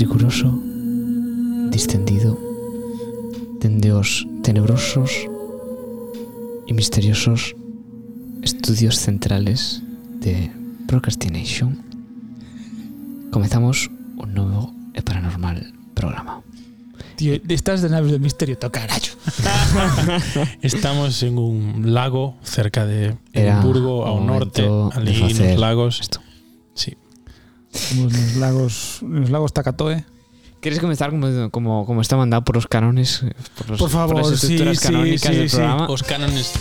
riguroso, distendido, dende os tenebrosos e misteriosos estudios centrales de Procrastination, comezamos un e paranormal programa. Tío, estás de naves de misterio, to carallo. Estamos en un lago cerca de Edimburgo, ao o norte, ali de nos lagos. Esto. Como nos lagos, nos lagos Takatoe. ¿Quieres comenzar como, como, como está mandado por los cánones? Por, los, Por favor, las estructuras sí, sí, canónicas sí, del sí. programa. Os cánones.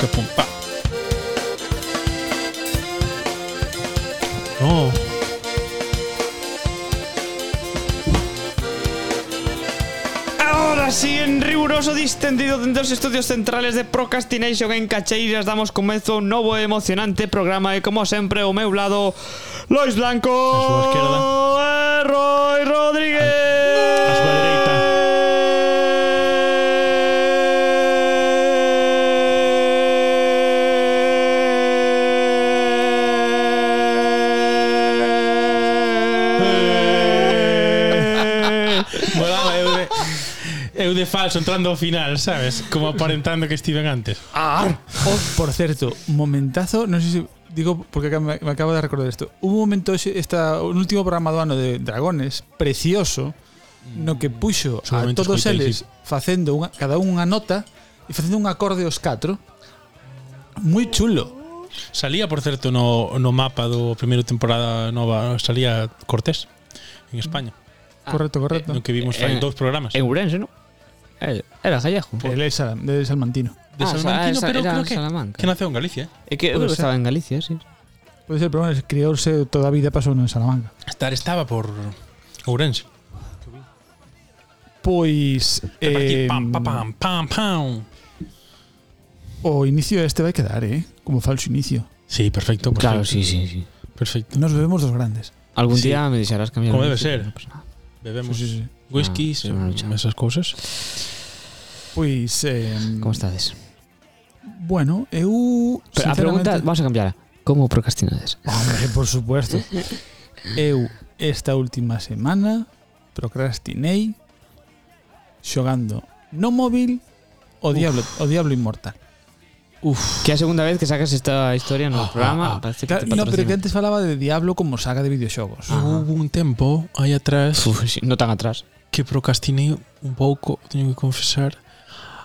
Pa, pum, pa. Tendido dentro dos estudios centrales de Procrastination en Cacheiras. Damos comezo a un novo e emocionante programa E como sempre o meu lado Lois Blanco. A súa E eh, Roy Rodríguez. de falso entrando ao final, sabes? Como aparentando que estiven antes. Ah, Oh, por certo, momentazo, non sei se digo porque me, me acabo de recordar isto. Hubo un momento esta un último programa do ano de Dragones precioso no que puxo a todos eles facendo unha, cada unha nota e facendo un acorde os catro. Moi chulo. Salía, por certo, no, no mapa do primeiro temporada nova, salía Cortés en España. Ah, correcto, correcto. No que vimos fai eh, dous programas. En Ourense, non? Eh, Era gallego. El é Sal- de Salmantino. De Ah, Salmantino, esa- pero era creo que, Salamanca. que naceu en Galicia, eh? É que estaba en Galicia, sí. Pode ser, pero bueno, criarse toda vida pasou en Salamanca. Estar estaba por Ourense. Pois Eh, eh, pam, pam, pam, pam, pam. o inicio este vai quedar, eh, como falso inicio. Sí, perfecto, perfecto. Claro, sí, sí, sí. Perfecto. Nos bebemos dos grandes. Algún Sí. día me deixarás cambiar. Como debe ser. no. Bebemos Sí, sí, sí. Whisky, Ah, esas cousas. Pois eh, ¿Cómo estades? Bueno, eu Pero a pregunta, vamos a cambiarla. ¿Cómo procrastinades? Hombre, por supuesto. Eu esta última semana procrastinei xogando no móvil o Diablo, o Diablo Inmortal. Uf. Que é a segunda vez que sacas esta historia no Ah, programa. ah, ah. Parece que Claro, te no, pero que antes falaba de Diablo como saga de videoxogos. Ah. Hubo un tempo aí atrás Uf, sí, no tan atrás. Que procrastinei un pouco, teño que confesar,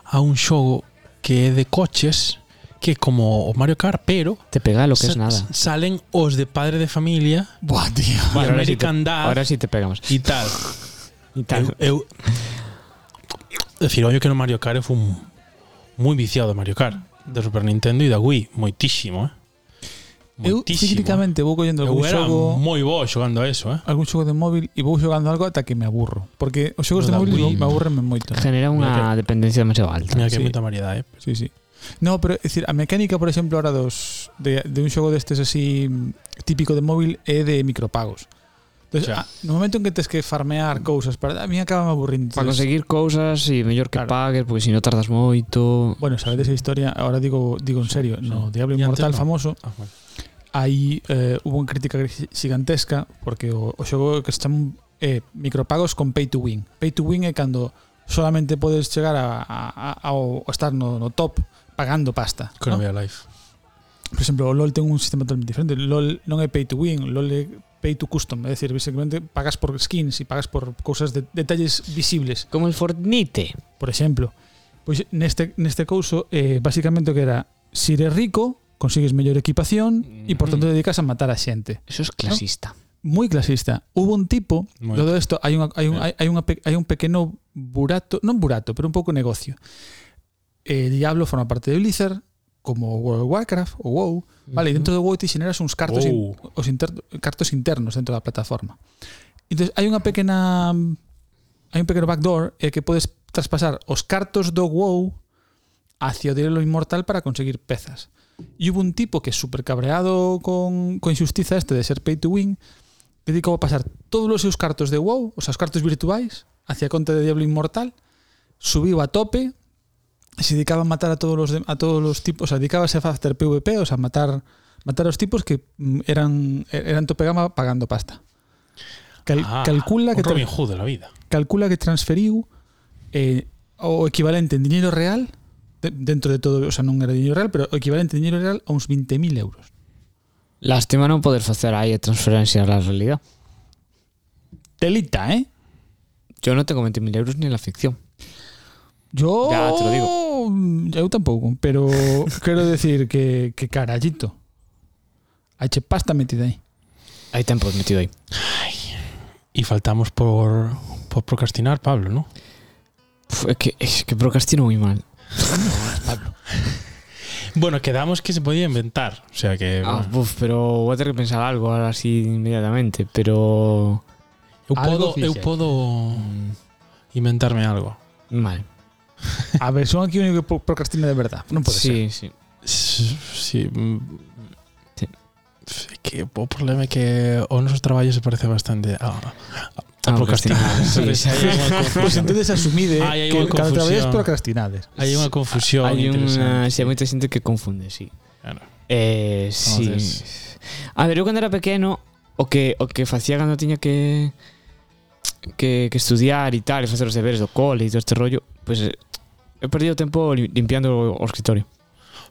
a un xogo que é de coches que como o Mario Kart, pero Te pega lo que es nada. salen os de padre de familia Buah, tío. sí te- American Dad Ahora sí te pegamos. e tal. Y tal. Eu, eu decir, que no Mario Kart eu fui un- moi viciado de Mario Kart de Super Nintendo e da Wii, moitísimo, eh. Eu, cíclicamente, vou collendo algún era xogo... moi bo xogando a eso, eh? Algún xogo de móvil e vou xogando algo ata que me aburro. Porque os xogos no de móvil Wii. me aburren moito. Genera unha dependencia demasiado alta. Mira que sí. moita variedade, eh? Sí, sí. No, pero é dicir, a mecánica, por exemplo, ahora dos de, de un xogo destes así típico de móvil é de micropagos. Entonces, o sea, a, no momento en que tes que farmear cousas para a mí acaba me aburrindo. Para conseguir cousas e mellor que claro. pagues, porque se si non tardas moito. Bueno, sabedes esa historia, agora digo digo en serio, sí, no Diablo Immortal no. famoso. Ah, bueno aí eh, hubo unha crítica gigantesca porque o, o xogo que se chama eh, micropagos con pay to win. Pay to win é cando solamente podes chegar a, a, a, a estar no, no top pagando pasta. Con ¿no? life. Por exemplo, o LOL ten un sistema totalmente diferente. LOL non é pay to win, LOL é pay to custom, é dicir, basicamente pagas por skins e pagas por cousas de detalles visibles. Como el Fortnite, por exemplo. Pois neste neste couso eh basicamente o que era, se si eres rico, consigues mellor equipación e por tanto mm. dedicas a matar a xente. Eso es clasista. ¿no? Clasista. Hubo un tipo, todo isto, hai, unha, hai, un, hai, hai, unha, hai un pequeno burato, non burato, pero un pouco negocio. Eh, Diablo forma parte de Blizzard, como World of Warcraft ou WoW, vale, uh -huh. dentro de WoW ti xeneras uns cartos wow. in, oh. os inter, cartos internos dentro da plataforma. Entonces, hai unha pequena hai un pequeno backdoor eh, que podes traspasar os cartos do WoW hacia o Diablo Inmortal para conseguir pezas. E hubo un tipo que super cabreado con, con injustiza este de ser pay to win, dedicou a pasar todos os seus cartos de WoW, os seus cartos virtuais, hacia a conta de Diablo Inmortal, subiu a tope, e se dedicaba a matar a todos os, a todos os tipos, o sea, dedicábase a facer PvP, o sea, matar matar aos tipos que mm, eran er-, eran tope gama pagando pasta. Cal, ah, calcula que Robin Hood la vida. Calcula que transferiu eh, o equivalente en dinero real de, dentro de todo, o sea, non era dinero real, pero o equivalente en dinero real a uns 20.000 euros. Lástima non poder facer aí a transferencia a la realidad. Telita, ¿eh? Yo no tengo 20.000 euros ni en la ficción. Yo Ya, te lo digo. Eu tampouco, pero quero decir que, que carallito. Hai che pasta metida aí. Hay tiempo metido ahí. Y faltamos por, por procrastinar, Pablo, ¿no? Uf, es, que, es que procrastino muy mal. Bueno, quedamos que se podía inventar. O sea que. Ah, bueno, uf, pero voy a tener que pensar algo ahora así inmediatamente. Pero. eu podo, eu podo inventarme algo. Vale. A ver, son aquí o único que pro- procrastina de verdad. Non pode ser. Sí, sí. Sí. mm, Sí. Que o problema é que o noso traballo se parece bastante a, a Ah, procrastinar. sí. Hai unha Pois confusión. entonces asumide hai que unha cada traballo es procrastinades. Hai unha confusión Hay una. interesante. Sí, hay mucha gente que confunde, sí. Claro. Eh, sí. Entonces- A ver, eu cando era pequeno o que o que facía cando tiña que que, que estudiar e tal, e facer os deberes do cole e todo este rollo, pois pues, he perdido tempo li- limpiando o escritorio.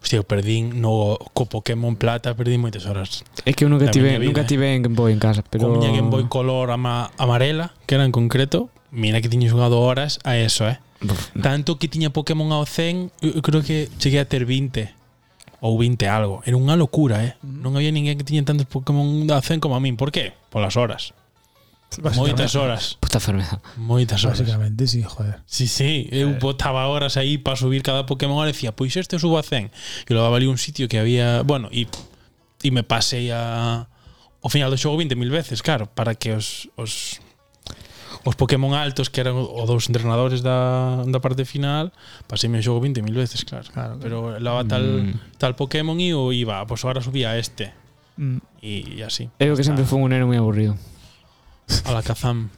Hostia, eu perdín no co Pokémon Plata, perdí moitas horas. É que eu nunca Da tive, vida, nunca eh. tive en Game Boy en casa, pero. Con miña Game Boy color ama, amarela, que era en concreto, mira que tiña xogado horas a eso, eh. Tanto que tiña Pokémon ao 100, eu creo que cheguei a ter 20 ou 20 algo. Era unha locura, eh. Non había ninguén que tiña tantos Pokémon ao 100 como a min. Por qué? Polas horas. Moitas horas. Puta enfermedad. Moitas horas. Básicamente, sí, joder. Sí, sí, eu eh. botaba horas aí para subir cada Pokémon e decía, pois este subo a 100. E daba ali un sitio que había, bueno, e e me pasei a o final do xogo 20.000 veces, claro, para que os os os Pokémon altos que eran o dos entrenadores da, da parte final, Paseime o xogo 20.000 veces, claro. claro pero lava tal mm. tal Pokémon e o iba, ah, pois pues agora subía a este. Mm. E, e así. Eu que sempre fui un neno moi aburrido a la Kazam.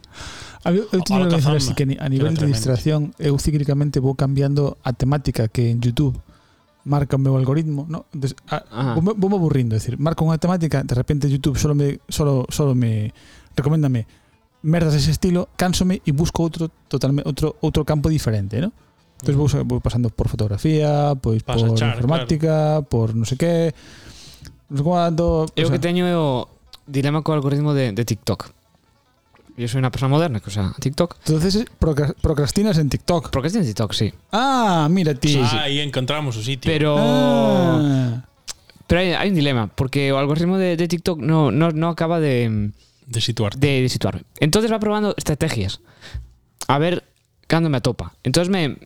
A, eu tiño que dizer así que a nivel de distracción eu cíclicamente vou cambiando a temática que en YouTube marca o meu algoritmo, no? Entonces, a, ah. vou, vou aburrindo, decir, marco unha temática, de repente YouTube solo me solo solo me recoméndame merdas ese estilo, cánsome e busco outro totalmente outro outro campo diferente, ¿no? Entonces vou, vou pasando por fotografía, pois Vas por echar, informática, claro. por non sei que. Cuando, eu o sea, que teño o dilema co algoritmo de, de TikTok. Eu soy unha persona moderna que usa TikTok. entonces procra- procrastinas en TikTok. Porque tiene TikTok, sí. Ah, mira ti. Ah, aí encontramos o sitio. Pero Ah. pero hay, hay un dilema, porque o algoritmo de, de TikTok no, no, no acaba de, de situarte. de, de situarme. Entonces va probando estrategias. A ver cuándo me atopa. Entonces me,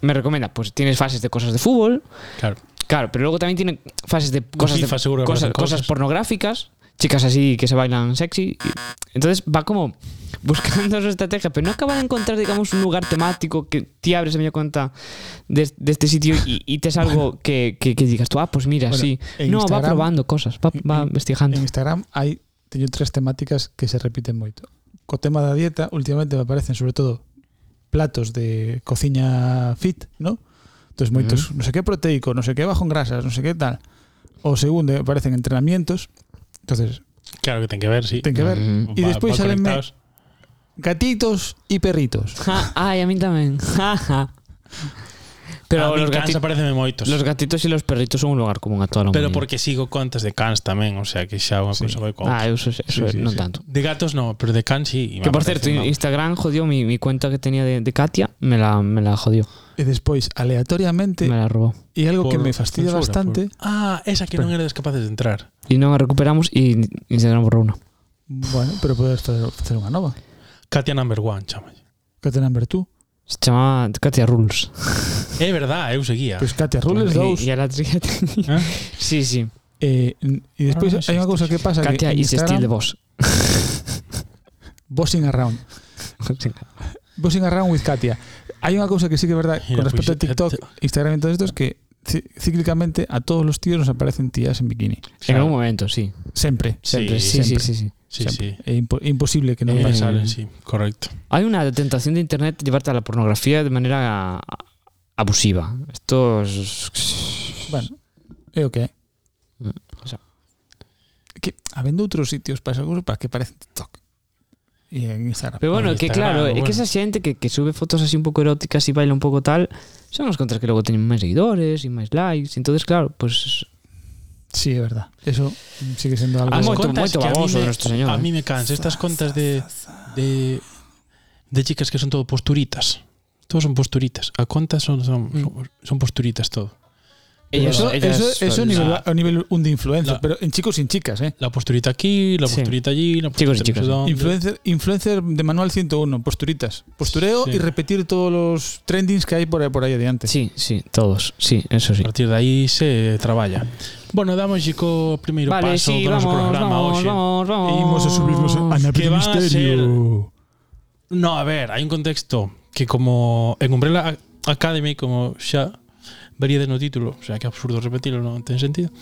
me recomienda, pues tienes fases de cosas de fútbol, Claro. claro, pero luego también tiene fases de cosas, FIFA de, cosas cosas. pornográficas, chicas así que se bailan sexy. Entonces va como buscando su estrategia, pero no acaba de encontrar, digamos, un lugar temático que te abres a mi cuenta de, de este sitio y, y te es algo que, que, que digas tú, ah, pues mira, Bueno, sí. No, va probando cosas, va, va en- investigando. En Instagram hai teño tres temáticas que se repiten moito. Co tema da dieta, últimamente me aparecen sobre todo platos de cociña fit, ¿no? Entonces moitos, non sei que proteico, non sei que bajo en grasas, non sei que tal. O segundo me aparecen entrenamientos. Entonces, Claro que ten que ver, sí. ten que ver. Mm. E despois Va- conectados. gatitos e perritos. Ja, ay, a mí también. Ja, ja. Pero a los, gati- apareceme moitos. los gatitos y los perritos son un lugar común a toda la pero porque sigo contas de cans tamén, o sea que xa unha Sí. cousa vai con Ah, eso, eso, Sí, sí, tanto. De gatos no, pero de cans sí. Que por cierto. Instagram jodió mi, mi cuenta que tenía de, de Katia, me la, me la jodió, E despois, aleatoriamente, me la robó. E algo por que me fastidia censura, bastante... Por... Ah, esa que non eres capaces de entrar. E non a recuperamos e Instagram borrou una. Bueno, pero podes facer unha nova. Katia Number One, chama. Katia Number Two. Se chamaba Katia Rules. É eh, verdad, eh, eu seguía. Pois pues Katia Rules 2. E a la tría tenía... ¿Eh? Sí, sí. Eh, e despois ah, hai unha cousa que pasa Katia que Katia is Instagram... still the boss. Bossing around. Bossing around with Katia. Hai unha cousa que sí que é verdad con respecto a pois, TikTok, Instagram e todo esto es que cíclicamente a todos los tíos nos aparecen tías en bikini. En algún momento, sí. Siempre, Sí, sí, sí, siempre. sí, sí. Sí, sí. imposible que Eh, pase. salen, sí, correcto. Hay una tentación de internet de llevarte a la pornografía de manera abusiva. Esto es... Bueno, é o que é. Mm, o sea. que habendo outros sitios para esas cousas para que parecen TikTok. e en Instagram. Pero bueno, que claro, bueno. é que esa xente que, que sube fotos así un pouco eróticas e baila un pouco tal, son os contras que logo teñen máis seguidores e máis likes, entonces claro, pois pues, Sí, é verdad. Eso sigue sendo algo... As moito, moito baboso de nuestro señor. A eh? mí me cansa. Estas contas de, de, de chicas que son todo posturitas. Todos son posturitas. A contas son, son, son, son posturitas todo. Ellas, eso, ellas eso, eso a nivel, la- a nivel un de influencer, la- pero en chicos y en chicas, ¿eh? La posturita aquí, la Sí. posturita allí, la Chicos y posturita chicas. Influencer, influencer de manual 101, posturitas. Postureo Sí. y repetir todos los trendings que hay por ahí, por ahí adiante. Sí, sí, todos, sí, eso sí. A partir de aí se traballa. Bueno, damos co primeiro Vale, paso sí, do noso vamos, programa vamos, hoxe. vamos, vamos. E imos a subirnos a a misterio. No, a ver, hai un contexto que como en Umbrella Academy, como xa variedades no título, o sea, que é absurdo repetilo, non ten sentido.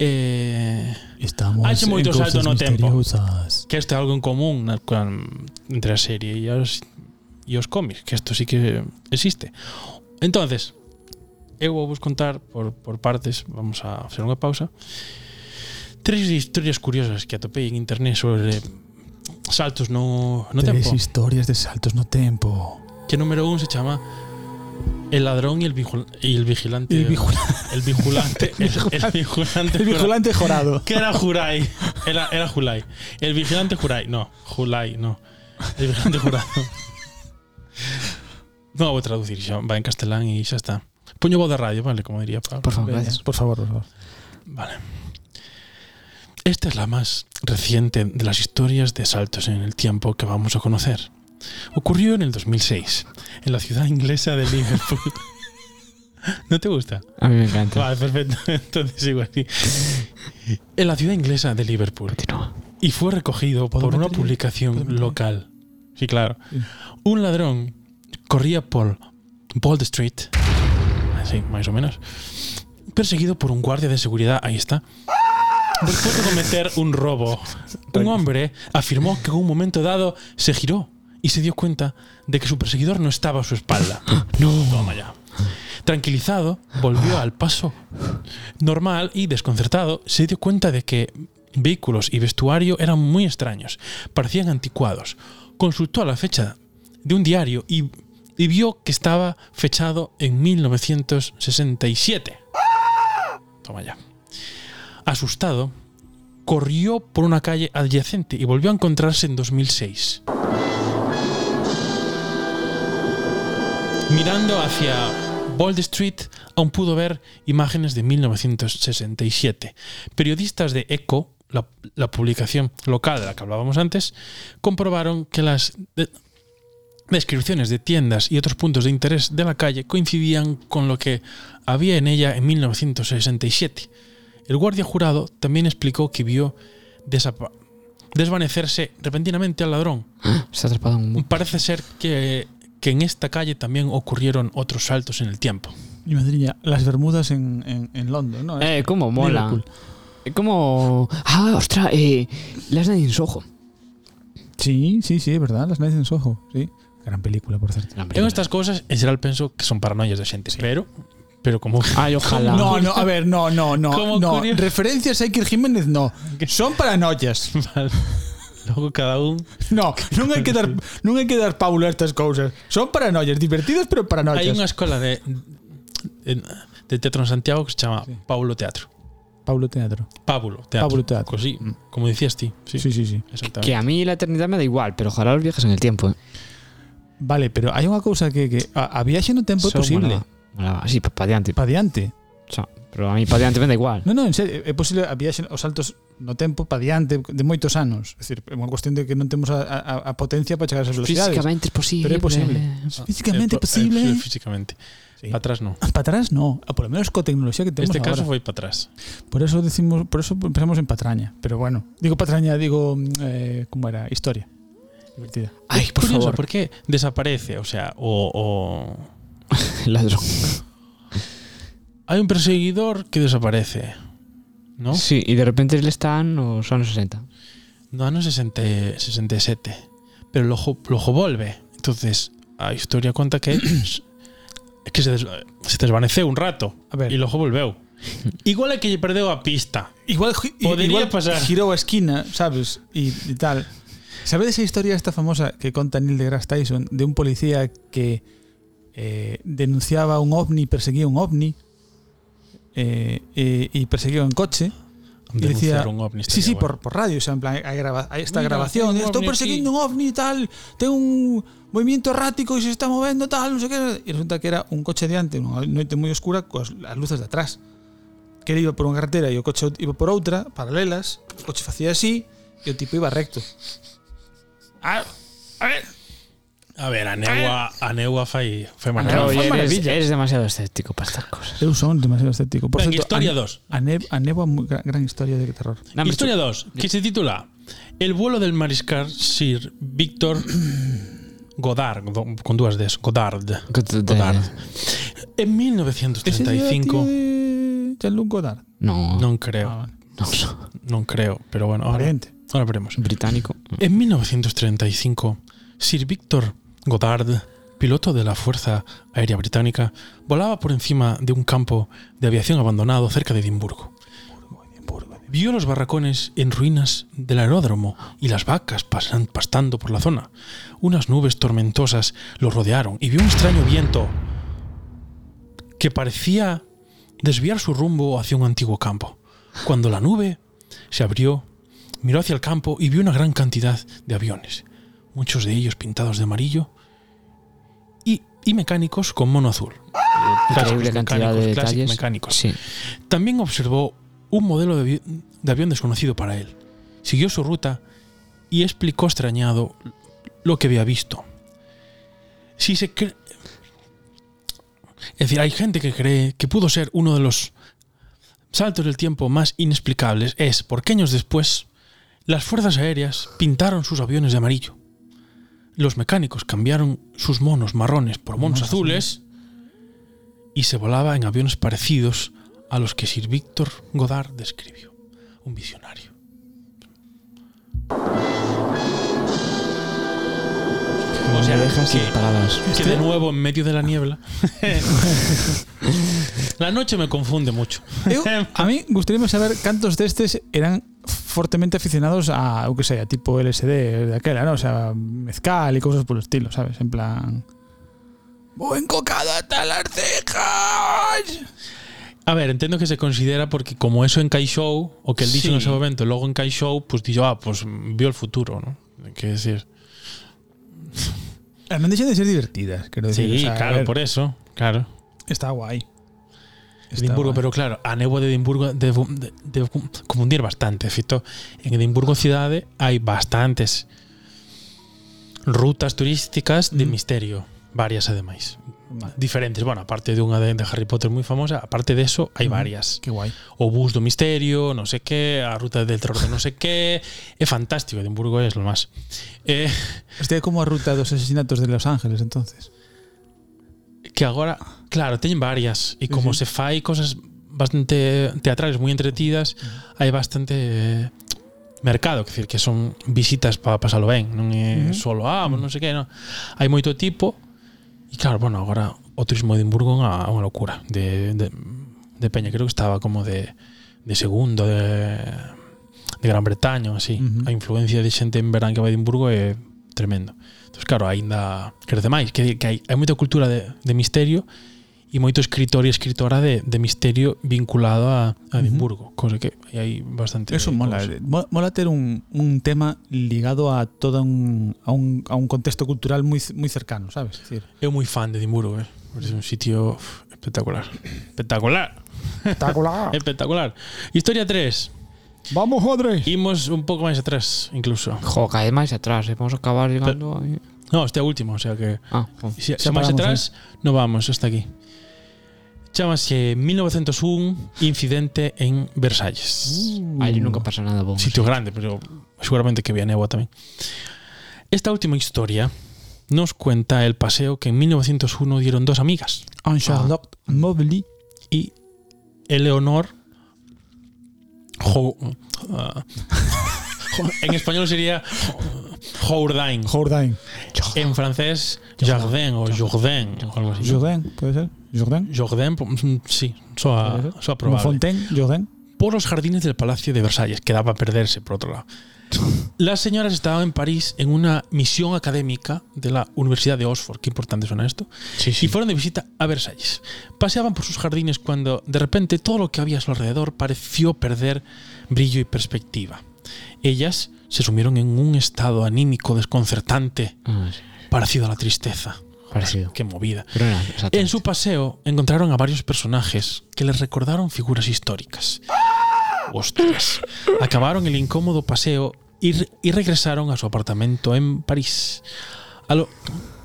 Eh, Estamos Hai moito salto no tempo. Que isto é algo en común na, entre a serie e os, e os cómics, que isto sí que existe. Entonces, eu vou vos contar por, por partes, vamos a facer unha pausa, tres historias curiosas que atopei en internet sobre saltos no, no tres tempo. Tres historias de saltos no tempo. Que número un se chama El ladrón y el, y el vigilante. El vigilante. el, el vigilante. El vigilante jorado. Que era Jurai. Era, era Julai. El vigilante Jurai. No, Julai, no. El vigilante jurado. No vou traducir xa, va en castelán e xa está. Poño voz de radio, vale, como diría Pablo. Por favor, gracias. Por favor, por favor. Vale. Esta es la más reciente de las historias de saltos en el tiempo que vamos a conocer. Ocurrió en el 2006, en la ciudad inglesa de Liverpool. ¿No te gusta? A mí me encanta. Vale, perfecto. Entonces sigo así. En la ciudad inglesa de Liverpool. Continúa. Y fue recogido ¿Puedo por una publicación local. Sí, claro. Sí. Un ladrón corría por Bold Street, así más o menos, perseguido por un guardia de seguridad. Ahí está. Después de cometer un robo, un hombre afirmó que en un momento dado se giró y se dio cuenta de que su perseguidor no estaba a su espalda. No, toma ya. Tranquilizado, volvió al paso normal y desconcertado, se dio cuenta de que vehículos y vestuario eran muy extraños, parecían anticuados. Consultó la fecha de un diario y, y vio que estaba fechado en 1967. Toma ya. Asustado, corrió por una calle adyacente y volvió a encontrarse en 2006. Mirando hacia Bold Street, aún pudo ver imágenes de 1967. Periodistas de Echo, la, la publicación local de la que hablábamos antes, comprobaron que las de- descripciones de tiendas y otros puntos de interés de la calle coincidían con lo que había en ella en 1967. El guardia jurado también explicó que vio desvanecerse repentinamente al ladrón, Está atrapado en un Parece ser que, que en esta calle también ocurrieron otros saltos en el tiempo. Y madriña, las Bermudas en, en, en London, ¿no? Eh, cómo mola. Liverpool. Es como. Ah, ostras, eh, las nadie en Soho. Sí, sí, sí, es verdad. Las Nights en Soho, sí. Gran película, por cierto. En estas cosas, en general, pienso que son paranoias de gente, pero, pero como. Ay, ojalá. No, no, a ver, no, no, no. No. Referencias a Iker Jiménez, no. Son paranoias. Vale. Luego cada un. No, non hai que dar non hai que dar paulo a estas cousas. Son paranoias divertidas, pero paranoias. Hay una escuela de, de, de teatro en Santiago que se llama Paulo Teatro. Paulo Teatro. Pábulo Teatro. Pábulo Teatro. Così, como decías ti. Sí, Sí, sí, sí. exactamente. Que a mí la eternidad me da igual, pero ojalá los viajes en el tiempo. ¿eh? Vale, pero hai unha cousa que, que a, a viaxe no tempo é Eso posible. molaba, molaba. Sí, para adiante. Pa diante. O sea, Pero a mí para diante da igual. No, no, en serio, é posible a viaxe os saltos no tempo para diante de moitos anos. É dicir, é unha cuestión de que non temos a, a, a potencia para chegar a esas velocidades. Físicamente é posible. Pero é posible. Ah, físicamente é posible. Eh, físicamente. Sí. Para atrás no. Para atrás no, ah, a, por lo menos co tecnoloxía que temos Este caso agora. foi para atrás. Por eso decimos, por eso pensamos en patraña, pero bueno, digo patraña, digo eh, como era, historia. Divertida. Ay, por curioso, favor. porque desaparece, o sea, o o ladrón. Hay un perseguidor que desaparece, ¿no? Sí, y de repente él está en los años 60. No anos 60, 67. Pero logo, logo volve. Entonces, a historia conta que que se, des, se desvaneceu un rato A ver. e logo volveu. Igual é que lle perdeu a pista. Igual, Podría igual pasar. girou a esquina, sabes? Y, y tal. ¿Sabes esa historia esta famosa que conta Neil deGrasse Tyson de un policía que eh, denunciaba un ovni, perseguía un ovni eh, eh, y perseguido en coche. Y decía, un ovni sí, sí, por, por, radio, o sea, en plan, hay, grava, hay esta Mira, grabación, estoy persiguiendo aquí. un ovni y tal, tengo un movimiento errático y se está moviendo tal, no sé qué. Y resulta que era un coche delante, una noche muy oscura, con las luces de atrás. Que él iba por una carretera y el coche iba por otra, paralelas, el coche hacía así y el tipo iba recto. A, a ver, A ver, a Neua, a Neua fai, fai Pero, maravilla. oye, fue eres, maravilla. eres demasiado escéptico para estas cosas. eu son demasiado escéptico. Por Venga, historia a, dos. A, ne, a Nebo, moi gran, gran historia de terror. Hombre, Historia 2, que se titula El vuelo del mariscal Sir Víctor Godard, con dúas Ds, Godard. Godard. En Ese día, 1935, tío, de Jean-Luc Godard. No, non creo, Ah, vale. no, no. non creo, pero bueno, ahora, Pariente. ahora veremos. Británico. En 1935, Sir Victor Goddard, piloto de la Fuerza Aérea Británica, volaba por encima de un campo de aviación abandonado cerca de Edimburgo. Vio los barracones en ruinas del aeródromo y las vacas pasan- pastando por la zona. Unas nubes tormentosas lo rodearon y vio un extraño viento que parecía desviar su rumbo hacia un antiguo campo. Cuando la nube se abrió, miró hacia el campo y vio una gran cantidad de aviones, muchos de ellos pintados de amarillo y, mecánicos con mono azul. Increíble Clásicos cantidad de mecánicos, clásicos detalles. mecánicos. Sí. También observó un modelo de, avi- de avión desconocido para él. Siguió su ruta y explicó extrañado lo que había visto. Si se cre- es decir, hay gente que cree que pudo ser uno de los saltos del tiempo más inexplicables. Es porque años después las fuerzas aéreas pintaron sus aviones de amarillo. Los mecánicos cambiaron sus monos marrones por monos Monos azules y se volaba en aviones parecidos a los que Sir Víctor Godard describió. Un visionario. O sea, dejas que-. Que de nuevo en medio de la niebla. la noche me confunde mucho. Eu, a mí gustaría saber cantos destes eran fortemente aficionados a, o que sei, a tipo LSD de aquela, ¿no? O sea, mezcal y cosas por el estilo, ¿sabes? En plan... ¡Voy encocado hasta las cejas! A ver, entiendo que se considera porque como eso encaixou, o que él dicho Sí. en ese momento, luego encaixou, pues dijo, ah, pues vio el futuro, ¿no? Que decir. Non deixan de ser divertidas, quero decir. Sí, o sea, claro, ver, por eso, claro. Está guai. Está Edimburgo, pero claro, a néboa de Edimburgo debo, de, debo confundir bastante, Fito. En Edimburgo cidade hai bastantes rutas turísticas de mm. misterio, varias ademais. Vale. Diferentes, bueno, aparte de unha de, de Harry Potter moi famosa, aparte de eso hai mm. varias. Que guai. O bus do misterio, non sei que, a ruta del terror de non sei que, é fantástico, Edimburgo é lo máis. Eh, este é como a ruta dos asesinatos de Los Ángeles, entonces. Que agora Claro, teñen varias. E como sí, sí. se fai cosas bastante teatrales, moi entretidas, mm. hai bastante eh, mercado, que decir, que son visitas para pasalo ben, non é mm. solo, ah, mm. non sei que, non. Hai moito tipo, e claro, bueno, agora o turismo de Edimburgo é unha, unha locura de, de, de Peña, creo que estaba como de, de segundo de, de Gran Bretaña, así. Uh -huh. A influencia de xente en verán que vai a Edimburgo é tremendo. Entón, claro, aínda crece máis, que, que hai, hai moita cultura de, de misterio e moito escritor e escritora de, de misterio vinculado a, a Edimburgo, cosa que hai bastante Eso mola. cousa. eh, mo- Mola ter un, un tema ligado a todo un, a, un, a un contexto cultural moi, moi cercano, sabes? Es decir, Eu moi fan de Edimburgo, eh. É un sitio uf, espectacular. Espectacular. espectacular. Espectacular. Historia 3. Vamos, Andrés. Imos un pouco máis atrás, incluso. Jo, cae máis atrás, eh. vamos a acabar llegando. No, este último, o sea que Ah, se Xa máis atrás, no vamos hasta aquí. Chámase 1901 Incidente en Versalles. Allí nunca pasa nada bon. Sitio grande, pero seguramente que había néboa tamén. Esta última historia nos cuenta el paseo que en 1901 dieron dos amigas, En Charlotte Mobley. y Eleonor Jo- ah, jo- en español sería Jourdain. Jourdain. En francés, Jardin o Jourdain o algo así. Jourdain, puede ser. Jordan. Jordan, mm, sí, soa, soa Como probable. Fontaine, Jordan. por los jardines del Palacio de Versalles, que daba a perderse por otro lado. Las señoras estaban en París en una misión académica de la Universidad de Oxford, qué importante suena esto, Sí, y fueron de visita a Versalles. Paseaban por sus jardines cuando de repente todo lo que había a su alrededor pareció perder brillo y perspectiva. Ellas se sumieron en un estado anímico desconcertante, Ah, sí. parecido a la tristeza. Parecido. Qué movida. En su paseo encontraron a varios personajes que les recordaron figuras históricas. Ostras. Acabaron el incómodo paseo y, y regresaron a su apartamento en París. A lo-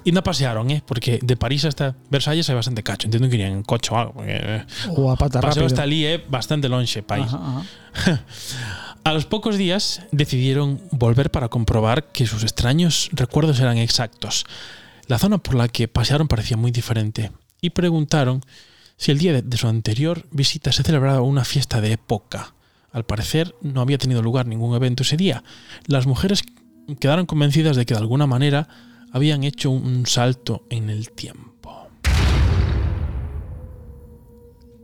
y no pasearon, ¿eh? Porque de París hasta Versalles hay bastante cacho. Entiendo que irían en coche o algo. Porque, eh, O a pata paseo rápido. hasta allí, ¿eh? Bastante longe, país. Ajá, ajá. A los pocos días decidieron volver para comprobar que sus extraños recuerdos eran exactos. La zona por la que pasearon parecía muy diferente y preguntaron si el día de, de su anterior visita se celebraba una fiesta de época. Al parecer no había tenido lugar ningún evento ese día. Las mujeres quedaron convencidas de que de alguna manera habían hecho un salto en el tiempo.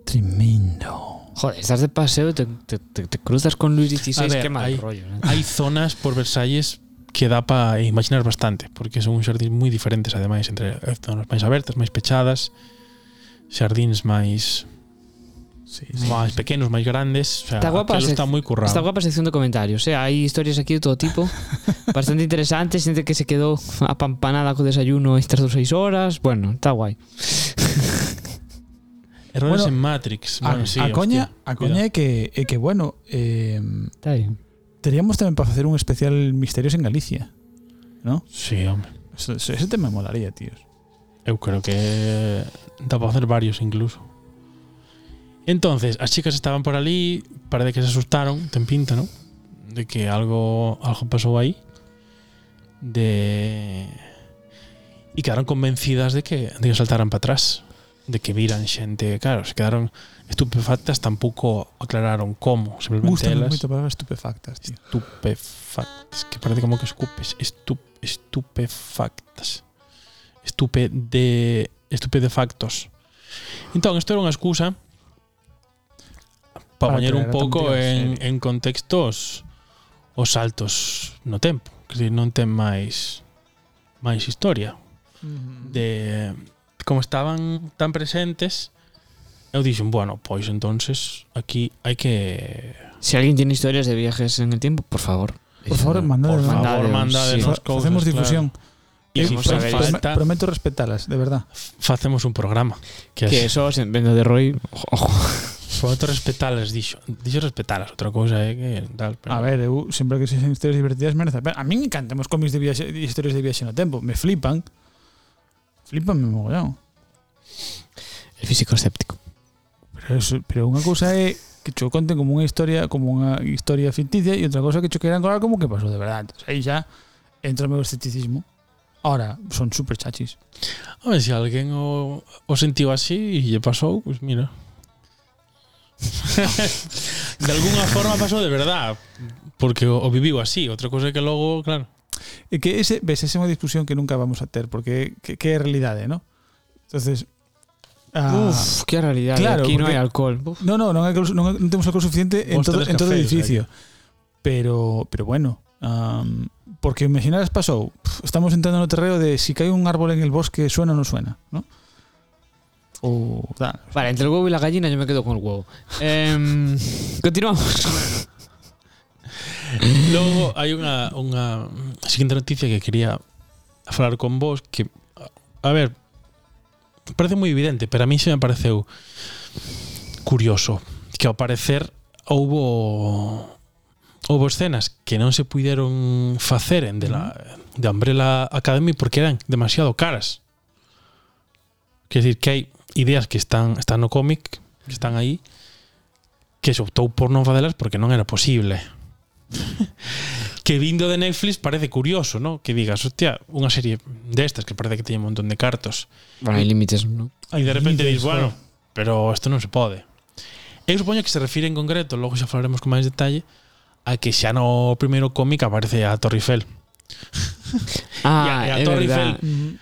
Tremendo. Joder, estás de paseo y te, te- te- te cruzas con Luis XVI. A ver, qué mal hay- rollo. ¿eh? Hay zonas por Versalles que dá para imaginar bastante, porque son uns xardíns moi diferentes ademais entre eh, zonas máis abertas, máis pechadas, xardíns máis Sí, sí, máis sí. pequenos, máis grandes, o sea, está, guapa está moi currado. Está guapa a sección de comentarios, eh? hai historias aquí de todo tipo, bastante interesantes, xente que se quedou apampanada co desayuno estas dos seis horas, bueno, está guai. Errores bueno, en Matrix. Bueno, a, sí, a hostia, coña, a coña é que é que bueno, eh, está bien teríamos tamén para facer un especial misterios en Galicia. ¿No? Sí, hombre. Eso, eso, ese tema molaría, tíos. Eu creo que dá para hacer varios incluso. Entonces, as chicas estaban por ali, parece que se asustaron, ten pinta, ¿no? De que algo algo pasou aí. De e quedaron convencidas de que de que saltaran para atrás, de que viran xente, claro, se quedaron estupefactas tampouco aclararon como, simplemente Gusta elas. moito para estupefactas, tío. Estupefactas, que parece como que escupes, estup, estupefactas. Estupe de estupefactos. Entón, isto era unha excusa pa para poñer un pouco en, serie. en contextos os saltos no tempo, que non ten máis máis historia uh -huh. de como estaban tan presentes Eu dixen, bueno, pois entonces aquí hai que... Se si alguén tiene historias de viajes en el tiempo, por favor. Por favor, mandadnos. Por favor, mandadenos sí. Cosas, Facemos difusión. Claro. E eh, si fai falta, prometo respetalas, de verdad. Facemos un programa. Que, que eso, vendo de Roy, ojo. Prometo respetalas, dixo. Dixo respetalas, outra cousa é eh, que tal, pero... A ver, eu sempre que sexen historias divertidas merece. A mí me encantan os cómics de viaxe, de historias de viaxe no tempo, me flipan. Flipan me mogollón. El físico escéptico. Pero, pero unha cousa é que cho conten como unha historia como unha historia ficticia e outra cousa que cho queiran colar como que pasou de verdade. Entón, aí xa entra o meu escepticismo. Ahora, son super chachis. A ver, se si alguén o, o sentiu así e lle pasou, pues mira. de alguna forma pasou de verdad porque o, o viviu así. Outra cousa é que logo, claro. E que ese, ves, esa é unha discusión que nunca vamos a ter porque que, que é realidade, ¿no? Entonces, ah, Uf, qué realidad. claro, aquí no hay alcohol. Uf. No, no, non, hai, alcohol- suficiente en todo, en o sea edificio. Pero, pero bueno, porque imaginaras pasou, pf, estamos entrando no terreo de si cae un árbol en el bosque, suena o no suena, ¿no? O. Vale, entre el huevo y la gallina yo me quedo con el huevo. Em, continuamos. Logo hai unha, unha seguinte noticia que quería falar con vos que a ver parece moi evidente, pero a mí se me pareceu curioso que ao parecer houbo houbo escenas que non se puideron facer en de la de Umbrella Academy porque eran demasiado caras. Quer decir que hai ideas que están están no cómic, que están aí que se optou por non facelas porque non era posible. que vindo de Netflix parece curioso, ¿no? Que digas, hostia, unha serie destas que parece que teñe un montón de cartos Bueno, hay límites, ¿no? e de repente dis, bueno, pero isto non se pode. Eu supoño que se refire en concreto, logo xa falaremos con máis detalle, a que xa no primeiro cómic aparece a Torre Eiffel. Ah, Y a- y a Torre verdad. Eiffel.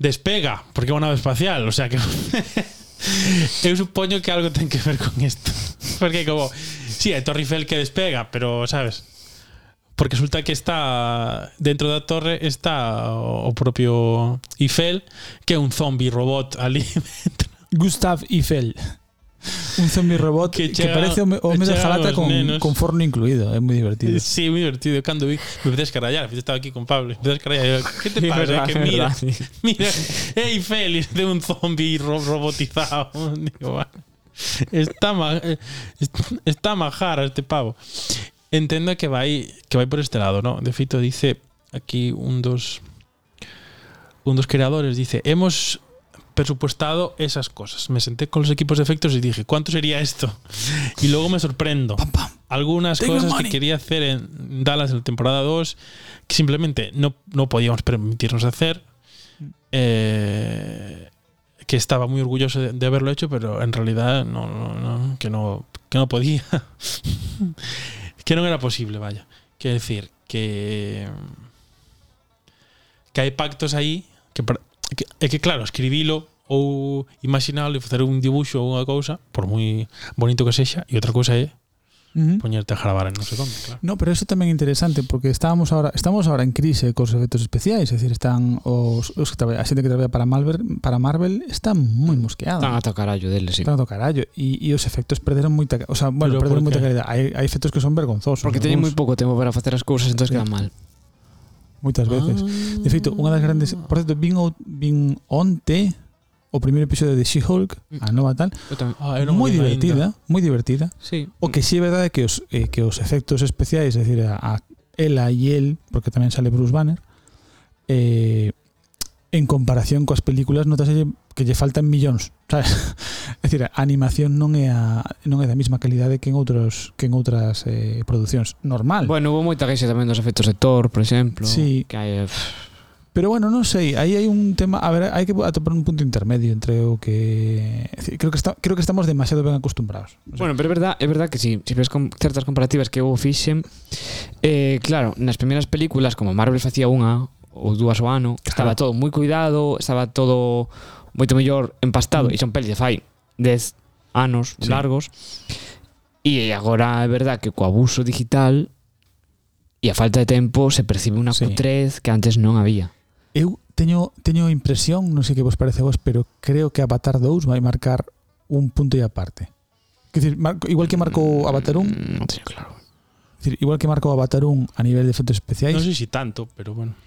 Despega, porque é unha nave espacial, o sea que Eu supoño que algo ten que ver con isto. Porque como, sí, hai Torre Eiffel que despega, pero, sabes? Porque resulta que está dentro da torre está o propio Eiffel, que é un zombie robot ali dentro. Gustav Eiffel. Un zombie robot Que que, chega- parece o me- o que medio chega jalata con, nenos. con forno incluído. É moi divertido. Sí, moi divertido. Cando vi, me empecé a escarallar. Estaba aquí con Pablo. Empecé a escarallar. ¿Qué te pasa? verdad, que mira, verdad, mira, é Eiffel y de un zombie ro- robotizado. Digo, va. Está, ma, eh, est- está majara este pavo. Entendo que vai que vai por este lado, ¿no? De feito dice aquí un dos un dos creadores dice, "Hemos presupuestado esas cosas. Me senté con los equipos de efectos y dije, ¿cuánto sería esto? Y luego me sorprendo. Pam, pam. Algunas cosas que quería hacer en Dallas en la temporada 2 que simplemente no, no podíamos permitirnos hacer. Eh, que estaba muy orgulloso de, de haberlo hecho, pero en realidad no, no, no, que no que no podía. que non era posible, vaya. Quero decir que que hai pactos aí que, que é que claro, escribilo ou imaginalo e facer un dibuixo ou unha cousa, por moi bonito que sexa, e outra cousa é uh -huh. poñerte a gravar en non sei onde, claro. No, pero eso tamén é interesante porque estábamos ahora estamos ahora en crise cos efectos especiais, é es dicir, están os, os que traballa, a xente que traballa para Marvel, para Marvel está moi mm. mosqueada. Están ata carallo deles, sí. Están ata carallo e, e os efectos perderon moita, o sea, bueno, pero perderon moita calidad. Hai, hai efectos que son vergonzosos. Porque teñen moi pouco tempo para facer as cousas, entonces sí. quedan mal moitas veces. Ah. De feito, unha das grandes, por certo, vin vin onte o primeiro episodio de She-Hulk, mm. a nova tal, ah, moi divertida, moi divertida. Sí. O que sí é verdade é que os eh, que os efectos especiais, é dicir, a, a ela e el, porque tamén sale Bruce Banner, eh, en comparación coas películas notas que lle faltan millóns, sabes? É dicir, a animación non é a non é da mesma calidade que en outros que en outras eh, producións normal. Bueno, hubo moita queixa tamén dos efectos de Thor, por exemplo, sí. que hai eh, pff Pero bueno, non sei, aí hai un tema, a ver, hai que atopar un punto intermedio entre o que creo que está, creo que estamos demasiado ben acostumbrados. O sea, bueno, pero é verdad, é verdad que si, sí, si ves con certas comparativas que eu fixen, eh claro, nas primeiras películas como Marvel facía unha ou dúas ao ano, claro. estaba todo moi cuidado, estaba todo moito mellor empastado mm. e son pelis de fai 10 anos sí. largos. E agora é verdad que co abuso digital e a falta de tempo se percibe unha sí. cutrez que antes non había. Eu teño teño impresión, non sei que vos parece vos, pero creo que Avatar 2 vai marcar un punto e aparte. Que decir, marco, mm, igual que marcou Avatar 1, non teño claro. Decir, igual que marcou Avatar 1 a nivel de efectos especiais. Non sei se tanto, pero bueno.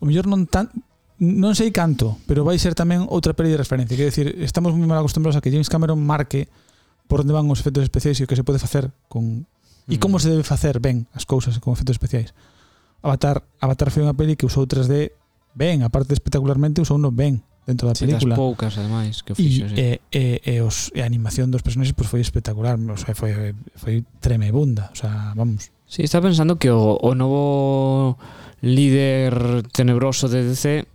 O mellor non tan non sei canto, pero vai ser tamén outra peli de referencia. Quer decir, estamos moi mal acostumbrados a que James Cameron marque por onde van os efectos especiais e o que se pode facer con e mm. como se debe facer ben as cousas con efectos especiais. Avatar Avatar foi unha peli que usou 3D ben, aparte de espectacularmente usou no ben dentro da sí, película. Sí, poucas ademais que fixo, e, sí. e, e, os, e a animación dos personaxes pues, foi espectacular, o sea, foi, foi tremebunda, o sea, vamos. Sí, está pensando que o, o novo líder tenebroso de DC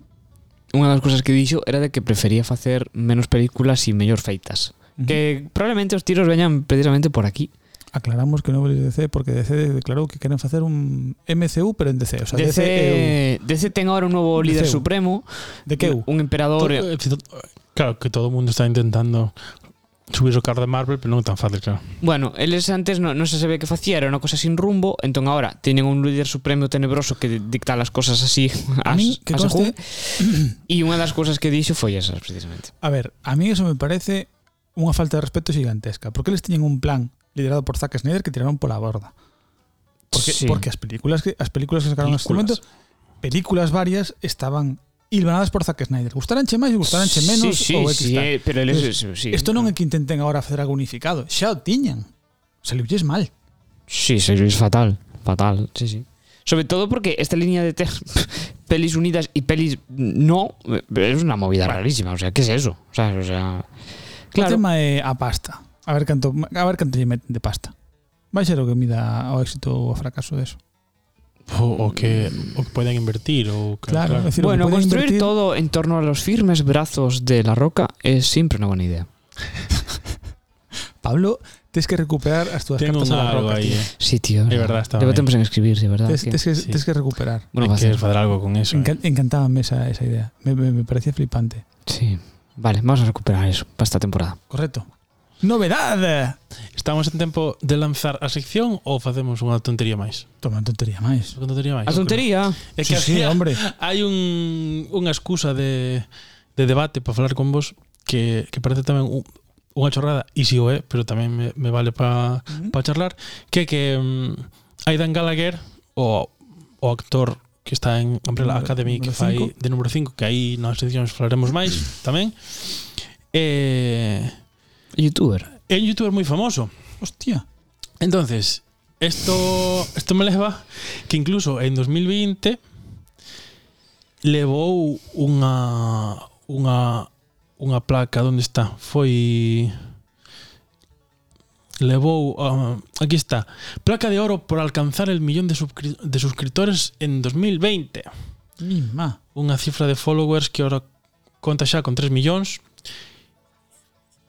unha das cousas que dixo era de que prefería facer menos películas e mellor feitas. Uh -huh. Que probablemente os tiros veñan precisamente por aquí. Aclaramos que non é DC porque DC declarou que queren facer un MCU pero en DC, o sea, DC, DC, DC ten agora un novo líder DCU. supremo, de que eu. un emperador. Todo- eh, claro que todo o mundo está intentando subir o carro de Marvel, pero non tan fácil, claro. Bueno, eles antes non, non se sabe que facía, era unha cosa sin rumbo, entón agora teñen un líder supremo tenebroso que dicta as cosas así A as, min que as conste, e unha das cousas que dixo foi esas precisamente. a ver, a mí eso me parece unha falta de respeto gigantesca, porque eles tiñen un plan liderado por Zack Snyder que tiraron pola borda. Porque, Sí. porque as películas que as películas que sacaron neste momento, películas varias estaban hilvanadas por Zack Snyder. Gustaranche máis, gustaranche menos sí, sí, ou X sí, tal. eh, pero eles Entonces, sí, Isto non é que intenten agora facer algo unificado, xa o tiñan. Saliulles mal. Sí, se es fatal, fatal, sí, sí. Sobre todo porque esta línea de pelis unidas y pelis no es una movida rarísima, o sea, ¿qué es eso? O sea, o sea, O claro. tema é a pasta. A ver canto, a ver canto lle meten de pasta. Vai ser o que mida o éxito ou o fracaso deso. O, o que o que poden invertir ou que, Claro, o que Bueno, construir invertir- todo en torno a los firmes brazos de la roca es siempre una buena idea. Pablo, tens que recuperar as túas Ten un cartas a la algo roca, tío. eh. Sí, tío. É verdad, está en escribir, sí, ¿verdad? Tens, Que- tens, que, Sí. tens que recuperar. Bueno, que facer algo con eso. eh. Encan, encantábame esa, esa idea. Me, me, me parecía flipante. Sí. Vale, vamos a recuperar eso para esta temporada. Correcto. Novedade! Estamos en tempo de lanzar a sección ou facemos unha tontería máis? Toma, tontería máis. Unha tontería máis. A tontería? Creo. É que sí, sí, hombre. Hai un, unha excusa de, de debate para falar con vos que, que parece tamén un, unha chorrada, e si o é, pero tamén me, me vale para mm pa charlar, que que um, Aidan Gallagher, o, o actor que está en Umbrella Número- Academy que número fai cinco. de número 5 que aí nas seccións falaremos máis tamén eh, Youtuber. é un youtuber moi famoso Hostia. Entonces, esto, esto me leva que incluso en 2020 levou unha unha unha placa, onde está? Foi levou, uh, aquí está, placa de oro por alcanzar el millón de, subscri de suscriptores en 2020. Mima. Unha cifra de followers que ora conta xa con 3 millóns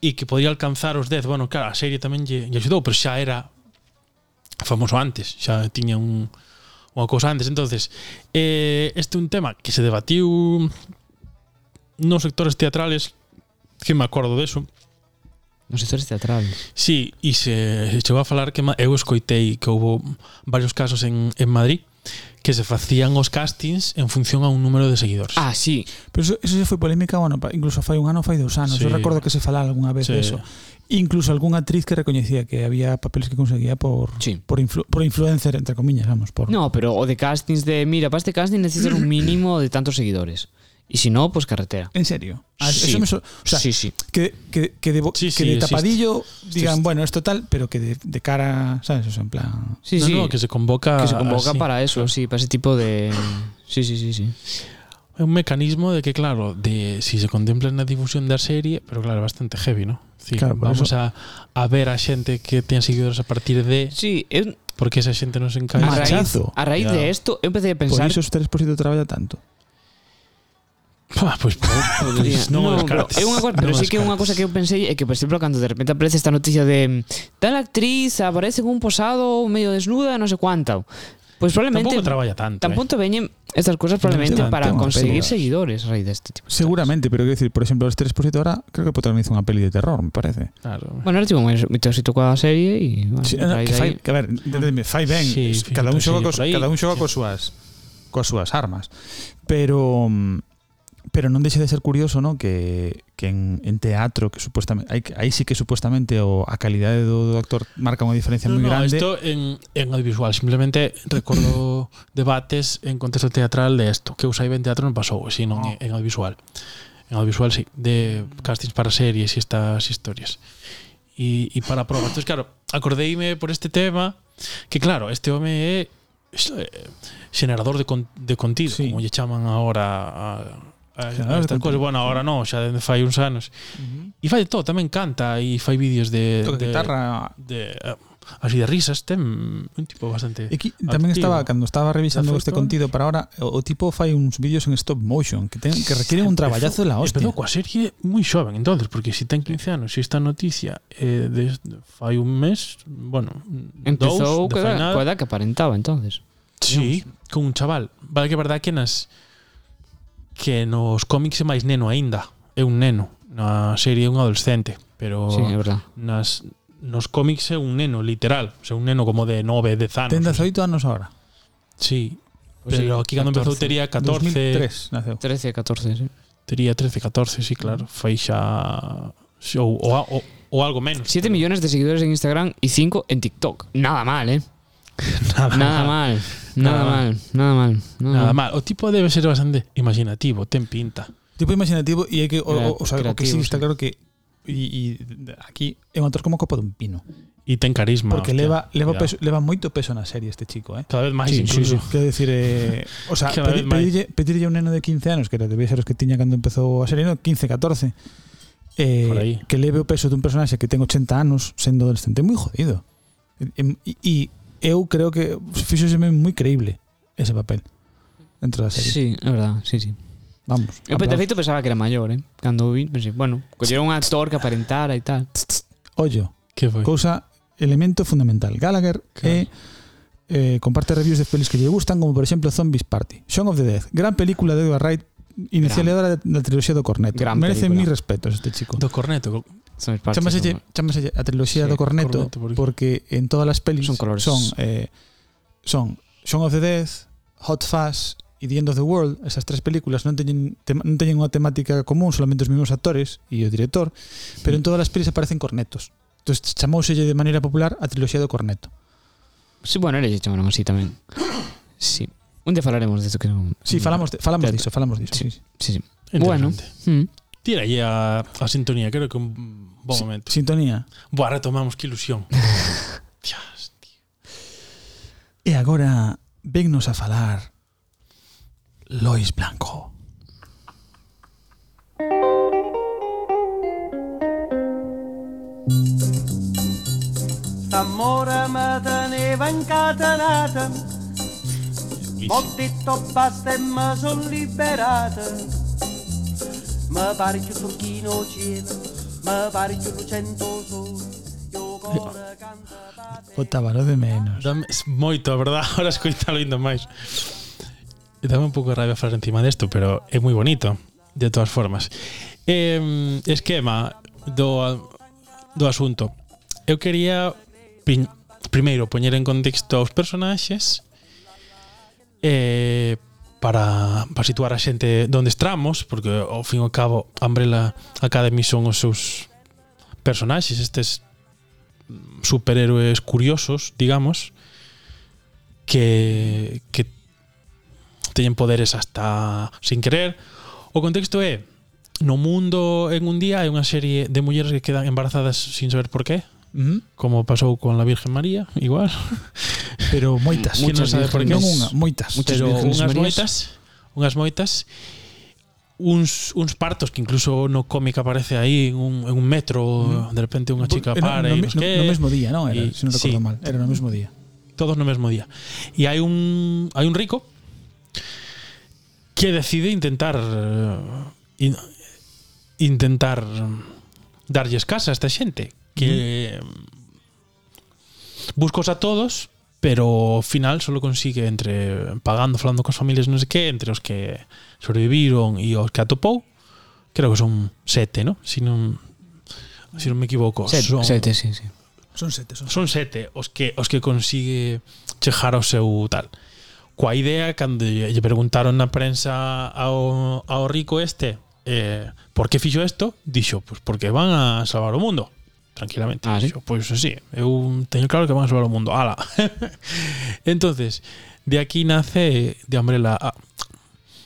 e que podía alcanzar os 10. Bueno, claro, a serie tamén lle, lle axudou, pero xa era famoso antes, xa tiña un unha cousa antes. Entonces, eh, este é un tema que se debatiu nos sectores teatrales, que me acordo de eso, Nos sectores teatrales. Sí, e se chegou a falar que eu escoitei que houve varios casos en, en Madrid que se facían os castings en función a un número de seguidores. Ah, sí. Pero eso, eso se foi polémica, bueno, incluso fai un ano, fai dos anos. Sí. Eu recordo que se falaba algunha vez sí. de eso. Incluso algunha actriz que recoñecía que había papeles que conseguía por sí. por, influ, por influencer, entre comillas, vamos. Por... No, pero o de castings de, mira, para este casting necesitas un mínimo de tantos seguidores. Y si no, pues carretera. En serio. Ah, Sí. Eso me so- o sea, sí, sí. que, que, que de, bo- Sí, que sí, de existe. tapadillo digan, bueno, esto tal, pero que de, de cara, ¿sabes? O sea, en plan. Sí, no, sí. no, que se convoca que se convoca así. para eso, sí, para ese tipo de... Sí, sí, sí, sí. Un mecanismo de que claro, de si se contempla na difusión da serie, pero claro, bastante heavy, ¿no? Sí, Claro, por vamos a, a ver a xente que ten seguidores a partir de Sí, eu- porque esa xente non se a raíz, Machazo. a raíz de esto, eu empecé a Por pensar... iso os 3% traballa tanto. Pá, pois, pues pois non, no, claro. É unha cosa, pero no sí que é unha cosa que eu pensei é que, por exemplo, cando de repente aparece esta noticia de mm, tal actriz aparece en un posado medio desnuda, non sei cuánto. Pois probablemente tampouco traballa tanto. Tampouco eh? veñen estas cosas probablemente no, para conseguir peli, seguidores raíz deste tipo. De Seguramente, cosas. pero quiero decir, por exemplo, este expositor ahora creo que protagoniza unha peli de terror, me parece. Claro. Bueno, ahora tivo moito éxito coa serie e bueno, sí, no, que fai, que a ver, entendeme, fai ben, sí, cada un xoga cos, cada un xoga sí. coas súas coas súas armas, pero mm, pero non deixa de ser curioso, ¿no? que, que en, en teatro que supuestamente aí, aí sí que supuestamente o a calidade do, do actor marca unha diferencia No, moi no, grande. esto en, en audiovisual. Simplemente recordo debates en contexto teatral de esto. Que usai ben teatro non pasou, sino No. en, en audiovisual. En audiovisual, sí. De castings para series e estas historias. E, e para probas. Entonces, claro, acordeime por este tema que, claro, este home é eh, generador de, con, de contido, Sí. como lle chaman ahora a, Claro, esta cousa, bueno, ahora non, xa dende fai uns anos. Uh -huh. E fai todo, tamén canta e fai vídeos de... Toca de, guitarra. De, eh, así de risas, ten un tipo bastante... E aquí, tamén activo. estaba, cando estaba revisando este contido para ahora, o, o tipo fai uns vídeos en stop motion que ten, que requieren un traballazo de la hostia. Empezou coa serie moi xoven, entonces, porque se si ten 15 anos, se si esta noticia eh, de, fai un mes, bueno, Empezou dous, coa, coa edad que aparentaba, entonces. Sí, con un chaval. Vale que verdad que nas que nos cómics é máis neno aínda. É un neno. Na serie é un adolescente. Pero sí, é verdad. nas, nos cómics é un neno, literal. O sea, un neno como de 9, 10 anos. Ten 18 anos agora. Sí. Pues pero sí, aquí cando empezou tería 14... 2003 naceu. 13, 14, sí. Tería 13, 14, sí, claro. Foi xa... Ou, ou, ou, ou algo menos. 7 millones de seguidores en Instagram y 5 en TikTok. Nada mal, ¿eh? Nada, Nada mal. mal. Nada, nada mal, mal, nada mal. Nada, nada mal. mal. O tipo debe ser bastante imaginativo, ten pinta. Tipo imaginativo e hai que o, o, o, sea, o que sí, está claro que e, e aquí é un actor como copa dun pino. E ten carisma. Porque hostia, leva leva ya. peso, leva moito peso na serie este chico, eh. Cada vez máis sí, incluso. Sí, sí. Quero decir... eh, o sea, pedi, pedirlle, pedirlle un neno de 15 anos, que era debía ser os que tiña cando empezou a serie, no, 15, 14. Eh, que leve o peso dun personaxe que ten 80 anos sendo adolescente moi jodido. E, e, e eu creo que fixoseme moi creíble ese papel dentro da serie. Sí, é verdade, sí, sí. Vamos. Eu de feito pensaba que era maior, eh? Cando o vi, pensei, bueno, collera un actor que aparentara e tal. Ollo, que foi? Cousa elemento fundamental. Gallagher claro. Eh, é eh, comparte reviews de pelis que lle gustan, como por exemplo Zombies Party, Shaun of the Dead, gran película de Edgar Wright inicialadora da triloxía do Corneto. Gran Merece película. mis respetos este chico. Do Corneto. Chámaselle, chámaselle a triloxía sí, do Corneto, Corneto porque... porque en todas as pelis son colores. son eh, son Shaun of the Death, Hot Fuzz e The End of the World, esas tres películas non teñen tema, non teñen unha temática común, solamente os mesmos actores e o director, sí. pero en todas as pelis aparecen cornetos. Entón chamouselle de maneira popular a triloxía do Corneto. Sí, bueno, eles chamaron así tamén. Sí. Un día falaremos de eso que non... Sí, falamos, de, falamos diso, falamos diso. Sí, sí. sí. sí. Bueno. Mm. Tira aí a, a sintonía, creo que un bon momento. Sintonía. Boa, retomamos, que ilusión. Dios, tío. E agora, vennos a falar Lois Blanco. Zamora mataneva incatanata Ho detto basta e mi sono liberata. Mi pare più turchino cielo, mi pare più lucento sole. canta. de menos. Dame, moito, a verdad, ahora escoitalo indo máis. Dame un pouco de rabia falar encima desto, pero é moi bonito, de todas formas. Eh, esquema do, do asunto. Eu quería pin, primeiro poñer en contexto os personaxes eh, para, para situar a xente donde estamos, porque ao fin e ao cabo Umbrella Academy son os seus personaxes, estes superhéroes curiosos, digamos, que, que teñen poderes hasta sin querer. O contexto é no mundo en un día hai unha serie de mulleres que quedan embarazadas sin saber por qué Uh -huh. Como pasou con la Virgen María, igual. Pero moitas, que non sabe por que non unha, moitas, muchas pero unhas moitas, unhas moitas uns, uns partos que incluso no cómic aparece aí en un, en un metro, mm-hmm. de repente unha chica para no, no, no, que, no mesmo día, non? Era, y, se non recordo sí, mal, era no mesmo día. Todos no mesmo día. E hai un hai un rico que decide intentar eh, in, intentar darlles casa a esta xente que buscos a todos, pero ao final solo consigue entre pagando, falando coas familias non sei que, entre os que sobreviviron e os que atopou, creo que son sete, ¿no? Si non si non me equivoco, sete, son sete, sí, sí. Son sete, son, son sete os que os que consigue chejar ao seu tal. Coa idea cando lle preguntaron na prensa ao ao rico este eh, por que fixo isto, dixo, pues porque van a salvar o mundo tranquilamente. Ah, ¿sí? Yo, pois pues, sí, eu teño claro que van a salvar o mundo. Ala. entonces, de aquí nace de Umbrella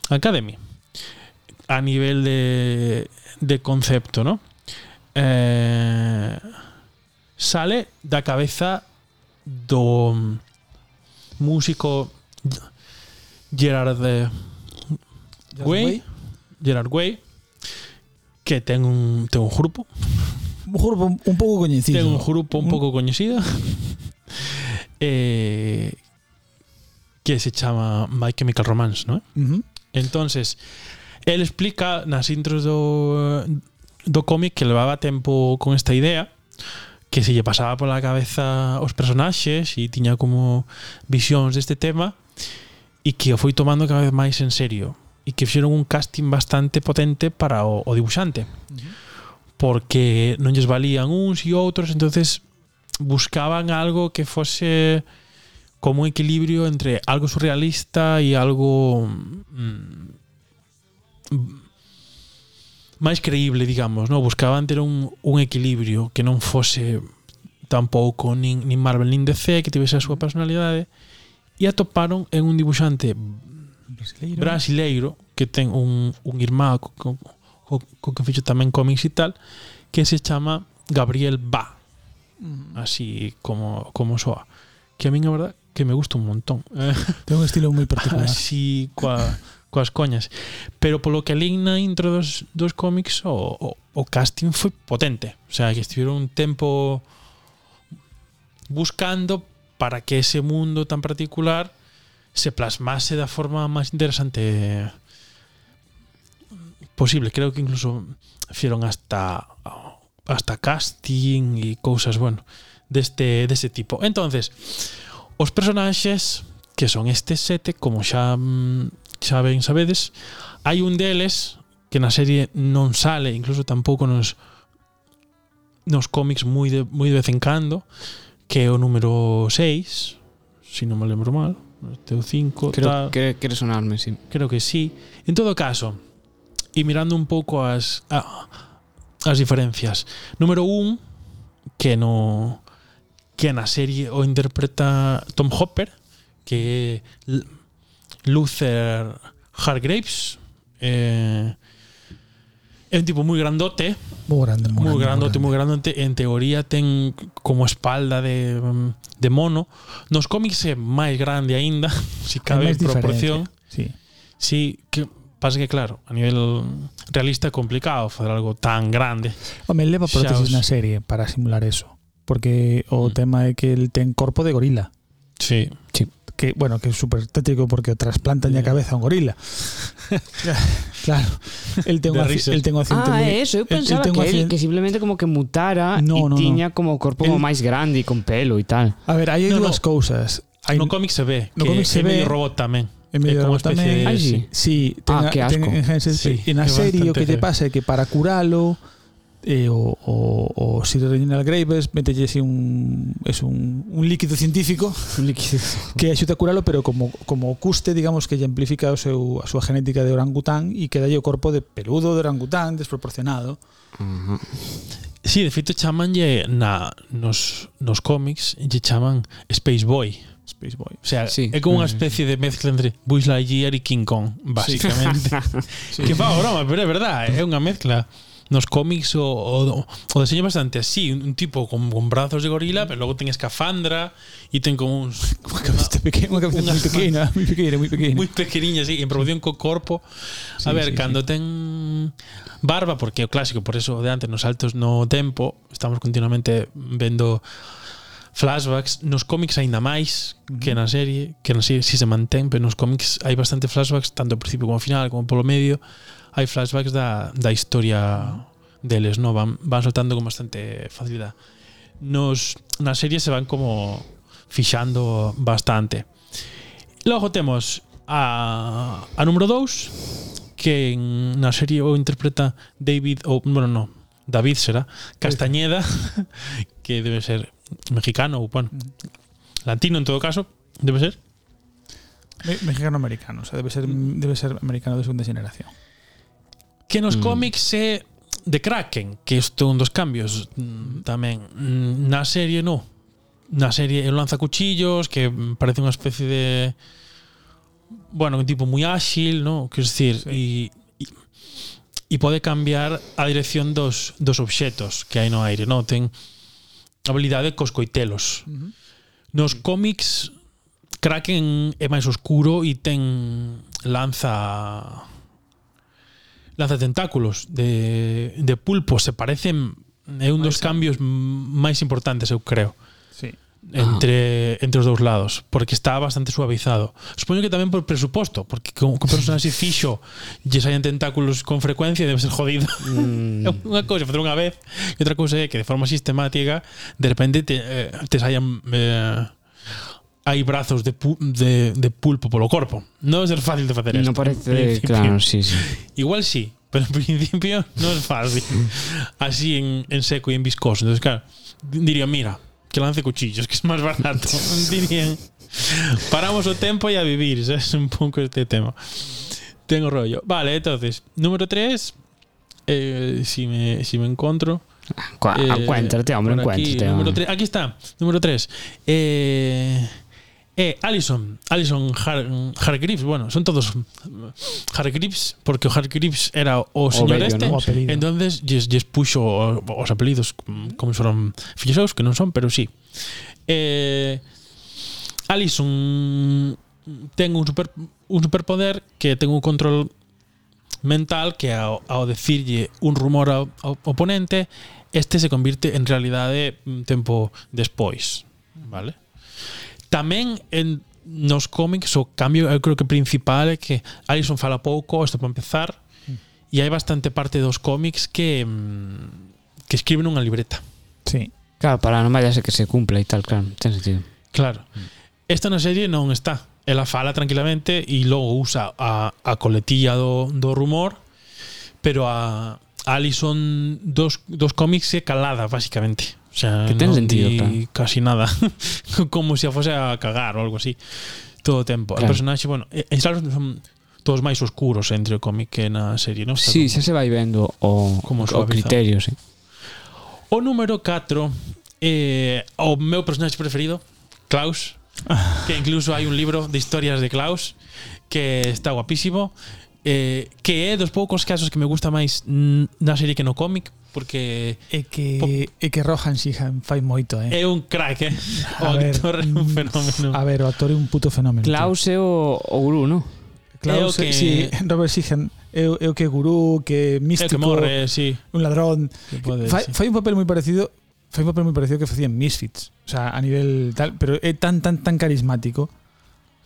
Academy a nivel de, de concepto, ¿no? Eh, sale da cabeza do músico Gerard eh, Way, Gerard Way, que ten un, ten un grupo un grupo un pouco coñecido. Ten un grupo un pouco coñecido. eh, que se chama My Chemical Romance, ¿no? Uh -huh. Entonces, él explica nas intros do, do cómic que levaba tempo con esta idea que se lle pasaba pola cabeza os personaxes e tiña como visións deste tema e que o foi tomando cada vez máis en serio e que fixeron un casting bastante potente para o, o dibuixante. Uh -huh porque non lles valían uns e outros, entonces buscaban algo que fose como un equilibrio entre algo surrealista e algo mm, máis creíble, digamos, no? buscaban ter un, un equilibrio que non fose tampouco nin, nin Marvel nin DC, que tivese a súa personalidade e atoparon en un dibuxante brasileiro, brasileiro que ten un, un irmán co, co, co que fixo tamén cómics e tal, que se chama Gabriel Ba. Mm. Así como como soa. Que a min a verdad que me gusta un montón. Ten un estilo moi particular. Así coa coas coñas. Pero polo que lín na intro dos, dos cómics o, o, o casting foi potente. O sea, que estiveron un tempo buscando para que ese mundo tan particular se plasmase da forma máis interesante posible, creo que incluso fieron hasta hasta casting e cousas, bueno, deste dese tipo. Entonces, os personaxes que son estes sete, como xa xa ben sabedes, hai un deles que na serie non sale, incluso tampouco nos nos cómics moi de, moi de vez en cando, que é o número 6, se si non me lembro mal, teu 5, creo, tal. Creo, quere sonarme, sí. Creo que sí. En todo caso, e mirando un pouco as a, as diferencias. Número un, que no que na serie o interpreta Tom Hopper, que é Luther Hargraves. Eh, é un tipo moi grandote, Moi grande, moi, grande, grandote, moi grandote. En teoría ten como espalda de, de mono. Nos cómics é máis grande aínda, si cabe en proporción. Sí. Sí, que pasa que claro, a nivel realista é complicado facer algo tan grande. Home, leva prótesis os- na serie para simular eso. Porque o Mm. tema é que el ten corpo de gorila. Sí. Que, bueno, que é super tétrico porque o trasplantan a Yeah. cabeza a un gorila. claro. El ten, el ten un accidente Ah, eso, eu el- el pensaba que, él, accidente- que simplemente como que mutara No, e no, no. tiña como o corpo como El- máis grande e con pelo e tal. A ver, hai No, dúas no. cousas. Hai no cómic se ve, no que cómic se ve, robot tamén. É me como tamén, especie, Ai, sí. sí, ten, ah, que asco. Ten, ten, sí, en a serie o que lle pasa é que para curalo eh, o, o, o Sir Reginald Graves metelle así un, es un, un líquido científico un líquido. que axuda a curalo pero como, como custe digamos que lle amplifica o seu, a súa genética de orangután e queda o corpo de peludo de orangután desproporcionado uh -huh. Sí, de feito chamanlle na, nos, nos cómics lle chaman Space Boy Space Boy. O sea, sí. é como unha mm. especie de mezcla entre Buzz Lightyear e King Kong, basicamente. Sí. que va, broma, pero é verdade, é mm. unha mezcla nos cómics o, o, o deseño bastante así, un tipo con, con brazos de gorila, pero logo ten escafandra e ten como uns, unha cabeza pequena, unha cabeza moi pequena, moi pequena, moi pequena. Moi pequeniña, sí, en proporción co corpo. A sí, ver, sí, cando sí. ten barba, porque é o clásico, por eso de antes nos saltos no tempo, estamos continuamente vendo flashbacks nos cómics aínda máis que na serie, que na serie si se mantén, pero nos cómics hai bastante flashbacks tanto ao principio como ao final, como polo medio, hai flashbacks da, da historia deles, no van, van soltando con bastante facilidade. Nos na serie se van como fixando bastante. Logo temos a, a número 2 que en, na serie o interpreta David ou, bueno, no, David será Castañeda que debe ser mexicano bueno, latino en todo caso, debe ser. Me- Mexicano-americano, o sea, debe ser, debe ser americano de segunda generación. Que nos Mm. cómics é de Kraken, que isto é un dos cambios mm, tamén. Mm, Na serie no. Na serie é un lanzacuchillos que mm, parece unha especie de bueno, un tipo moi áxil, no? Quer decir, e e e pode cambiar a dirección dos, dos obxetos que hai no aire, no? Ten habilidade cos coitelos. Uh -huh. Nos cómics Kraken é máis oscuro e ten lanza lanza tentáculos de, de pulpo se parecen é un dos cambios máis importantes eu creo Entre entre os dous lados porque está bastante suavizado. Supoño que tamén por presuposto porque con, con personas así fixo lle saían tentáculos con frecuencia debe ser jodido. Mm, É unha cousa facer unha vez. E outra cousa é que de forma sistemática de repente te, eh, te saian eh, hai brazos de, pu de, de pulpo polo corpo non debe ser fácil de facer no esto, en parece, claro, sí, sí. Igual sí, pero en principio no es fácil. Así en, en seco y en viscoso. Entonces, claro, diría, mira, que lance cuchillos, que es más barato. Dirían, paramos o tempo y a vivir. ¿sabes? un pouco este tema. Tengo rollo. Vale, entonces, número 3. Eh, si, me, si me encuentro. Cu- Eh, encuéntrate, hombre, aquí, encuéntrate. número tres. Aquí está, número 3. Eh, eh, Alison, Alison Har Hargreaves, bueno, son todos Hargreaves, porque o Hargreaves era o señor bello, este, ¿no? O entonces lles, lles puxo os apelidos como se foron fixos, que non son, pero sí. Eh, Alison ten un super un superpoder que ten un control mental que ao, ao decirlle un rumor ao, ao oponente, este se convirte en realidade tempo despois, vale? Tamén en, nos cómics o cambio eu creo que principal é que Alison fala pouco, isto para empezar, mm. e hai bastante parte dos cómics que mm, que escriben unha libreta. Sí. Claro, para non vaya que se cumpla e tal, claro, ten sentido. Claro. Mm. Esta na serie non está. Ela fala tranquilamente e logo usa a, a coletilla do, do rumor, pero a Alison dos, dos cómics é calada, basicamente sea, que ten no sentido, claro. casi nada. como se si a fose a cagar ou algo así. Todo o tempo. Claro. O personaxe, bueno, en son todos máis oscuros entre o cómic que na serie, non? Está sí, como, se vai vendo o, como o criterio, sí. O número 4 eh, o meu personaxe preferido, Klaus, que incluso hai un libro de historias de Klaus que está guapísimo, eh, que é dos poucos casos que me gusta máis na serie que no cómic, porque é que po é que Rohan Sihan fai moito, eh. É un crack, eh. O a actor é un mm, fenómeno. A ver, o actor é un puto fenómeno. Klaus é o, o gurú, no? Klaus, é o que... sí, Robert Sheehan é, é o que é gurú, que é místico, é que morre, sí. un ladrón. Que pode, fai, sí. fai un papel moi parecido fai un papel moi parecido que facían Misfits, o sea, a nivel tal, pero é tan tan tan carismático,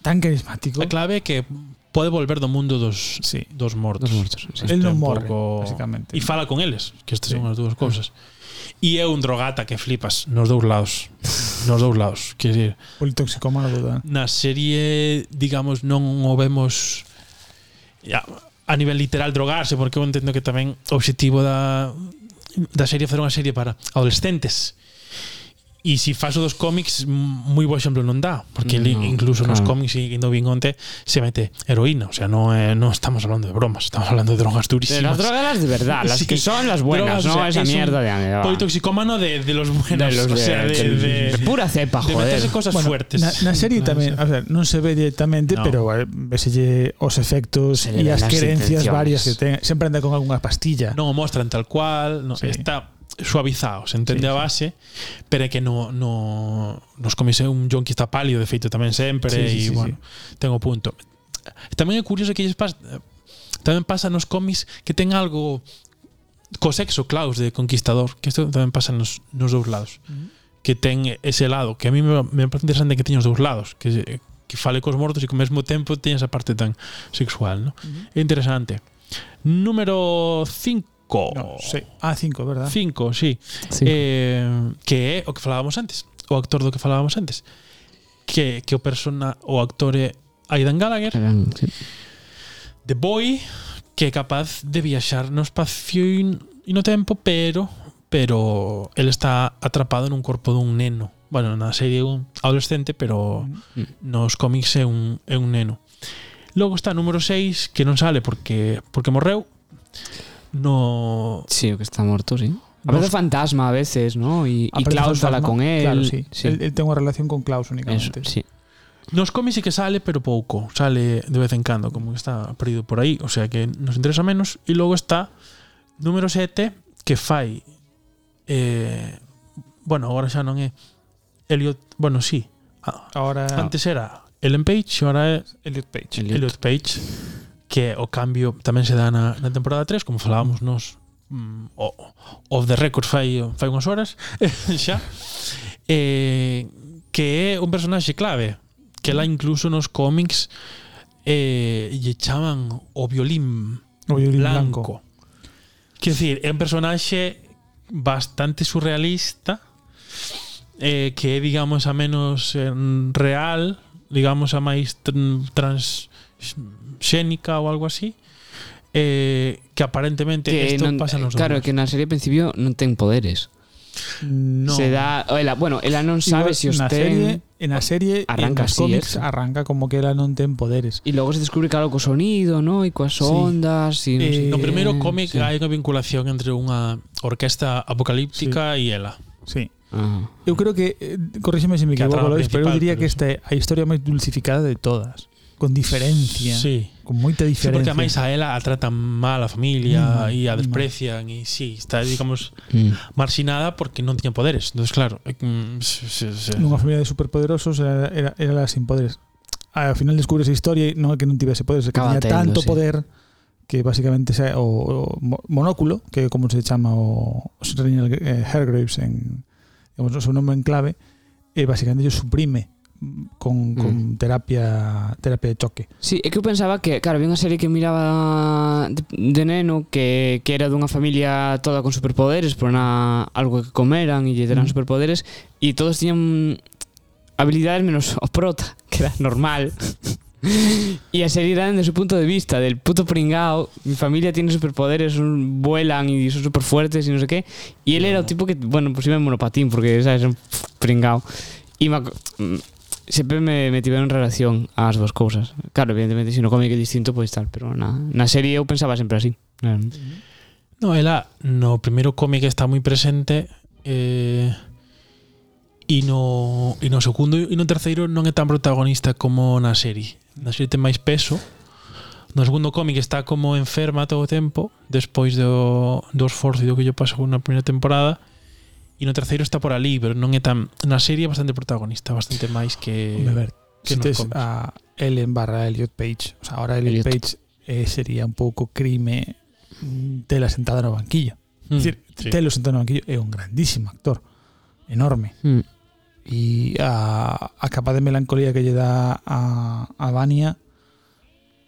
tan carismático. A clave é que pode volver do mundo dos, sí, dos mortos. Dos mortos sí. El non morre, poco... basicamente. E fala con eles, que estas sí. son as dúas ah. cousas. E é un drogata que flipas nos dous lados. nos dous lados, quer dizer. O toxicómano da. Na serie, digamos, non o vemos ya, a nivel literal drogarse, porque eu entendo que tamén o obxectivo da da serie fazer unha serie para adolescentes E se faz o dos cómics, moi bo exemplo non dá, porque No, incluso nos claro. cómics e no vin onte se mete heroína, o sea, no, eh, no estamos hablando de bromas, estamos hablando de drogas De durísimas. las drogas las de verdad, las Sí. que son las buenas, Drogas, o no sea, esa es un mierda de... de, Politoxicómano de, de los buenos, de los o sea, de, de, de pura cepa, de joder. meterse cosas Bueno, fuertes. na, na serie tamén, a ver, non se ve directamente, No. pero eh, veselle os efectos e as las querencias varias que ten. Sempre anda con algunha pastilla. non o mostran tal cual, no, Sí. está suavizados, entende sí, a base, sí. pero é que no, no nos comise un John que está pálido, de feito tamén sempre sí, sí, e sí, bueno, sí. ten o punto. Tamén é curioso que lles pasa tamén pasa nos cómics que ten algo co sexo Klaus de Conquistador, que isto tamén pasa nos, nos dous lados. Uh -huh. Que ten ese lado, que a mí me, me parece interesante que teña os dous lados, que que fale cos mortos e que ao mesmo tempo teña esa parte tan sexual, ¿no? Uh -huh. É interesante. Número 5 5. No, sí. Ah, 5, verdad? 5, sí. Cinco. Eh, que é o que falábamos antes, o actor do que falábamos antes. Que, que o persona, o actor é Aidan Gallagher. Aidan, sí. The Boy, que é capaz de viaxar no espacio e no tempo, pero pero el está atrapado nun corpo dun neno. Bueno, na serie é un adolescente, pero mm. nos cómics é un, é un neno. Logo está número 6, que non sale porque porque morreu, no... Sí, o que está morto, sí. A nos... fantasma a veces, ¿no? Y, ah, y Klaus fantasma, habla con él. Claro, sí. sí. Él, él, tengo relación con Klaus únicamente. Eso, sí. Nos cómics sí que sale, pero pouco. Sale de vez en cando, como que está perdido por aí. O sea que nos interesa menos. E logo está número 7, que fai... Eh, bueno, agora xa non é... Elliot... Bueno, sí. Ahora... Antes era Ellen Page, agora é... Elliot Page. Elliot, Elliot Page que o cambio tamén se dá na, na temporada 3, como falábamos nos mm, o, o the record fai, fai unhas horas xa eh, que é un personaxe clave que lá incluso nos cómics eh, lle chaman o violín, o violín blanco. blanco. Quer dicir, é un personaxe bastante surrealista eh, que é, digamos, a menos eh, real digamos, a máis trans xénica ou algo así eh, que aparentemente que isto non, pasa nos Claro, humanos. que na serie principio non ten poderes. No. Se dá, ela, bueno, ela non sabe Igual, se si os na ten. Serie, en a serie arranca así, cómics, eso. arranca como que ela non ten poderes. E logo se descubre claro co sonido, no, e coas sí. ondas, sí. e non eh, no primeiro cómic sí. hai unha vinculación entre unha orquesta apocalíptica sí. e ela. Sí. Ah. Eu creo que, eh, corríxeme se me equivoco, Lois, pero eu diría pero que esta é a historia máis dulcificada de todas con diferencia. Sí. Con moita diferencia. Sí, porque máis a ela a tratan mal a familia mm, e a mm. desprecian e sí, está, digamos, mm. marxinada porque non tiña poderes. Entonces, claro, mm, sí, sí, sí. nunha familia de superpoderosos era, era, era la sin poderes. Ao final descubres a historia e non é que non tivese poderes, que tiña tanto sí. poder que basicamente xa, o, o monóculo, que como se chama o, o Sir Daniel eh, Hargraves en digamos, o seu nome en clave, e basicamente yo suprime mm, con, terapia terapia de choque. Sí, é que eu pensaba que, claro, había unha serie que miraba de, de neno que, que era dunha familia toda con superpoderes, por na, algo que comeran e lle deran Mm. superpoderes e todos tiñan habilidades menos o prota, que era normal. Y a serie era desde su punto de vista, del puto pringao. Mi familia tiene superpoderes, son- vuelan y son super fuertes y no sé qué. Y él era un tipo que, bueno, pues iba en monopatín porque, ¿sabes? Un pringao. Y me, sempre me, me tiveron relación ás dúas cousas. Claro, evidentemente, se no cómic é distinto, pois pues, tal, pero na, na serie eu pensaba sempre así. Eh. No, ela no primeiro cómic está moi presente eh, e no, e no segundo e no terceiro non é tan protagonista como na serie. Na serie ten máis peso. No segundo cómic está como enferma todo o tempo despois do, do esforzo e do que yo pasou na primeira temporada e no terceiro está por ali, pero non é tan na serie é bastante protagonista, bastante máis que Hombre, ver, que si tes a Ellen barra Elliot Page, o sea, ahora Elliot, Elliot. Page eh, sería un pouco crime mm, tela sentada no banquillo. Mm, decir, sí. telo sentado no banquillo é un grandísimo actor, enorme. Mm. E a, a capa de melancolía que lle dá a, a Vania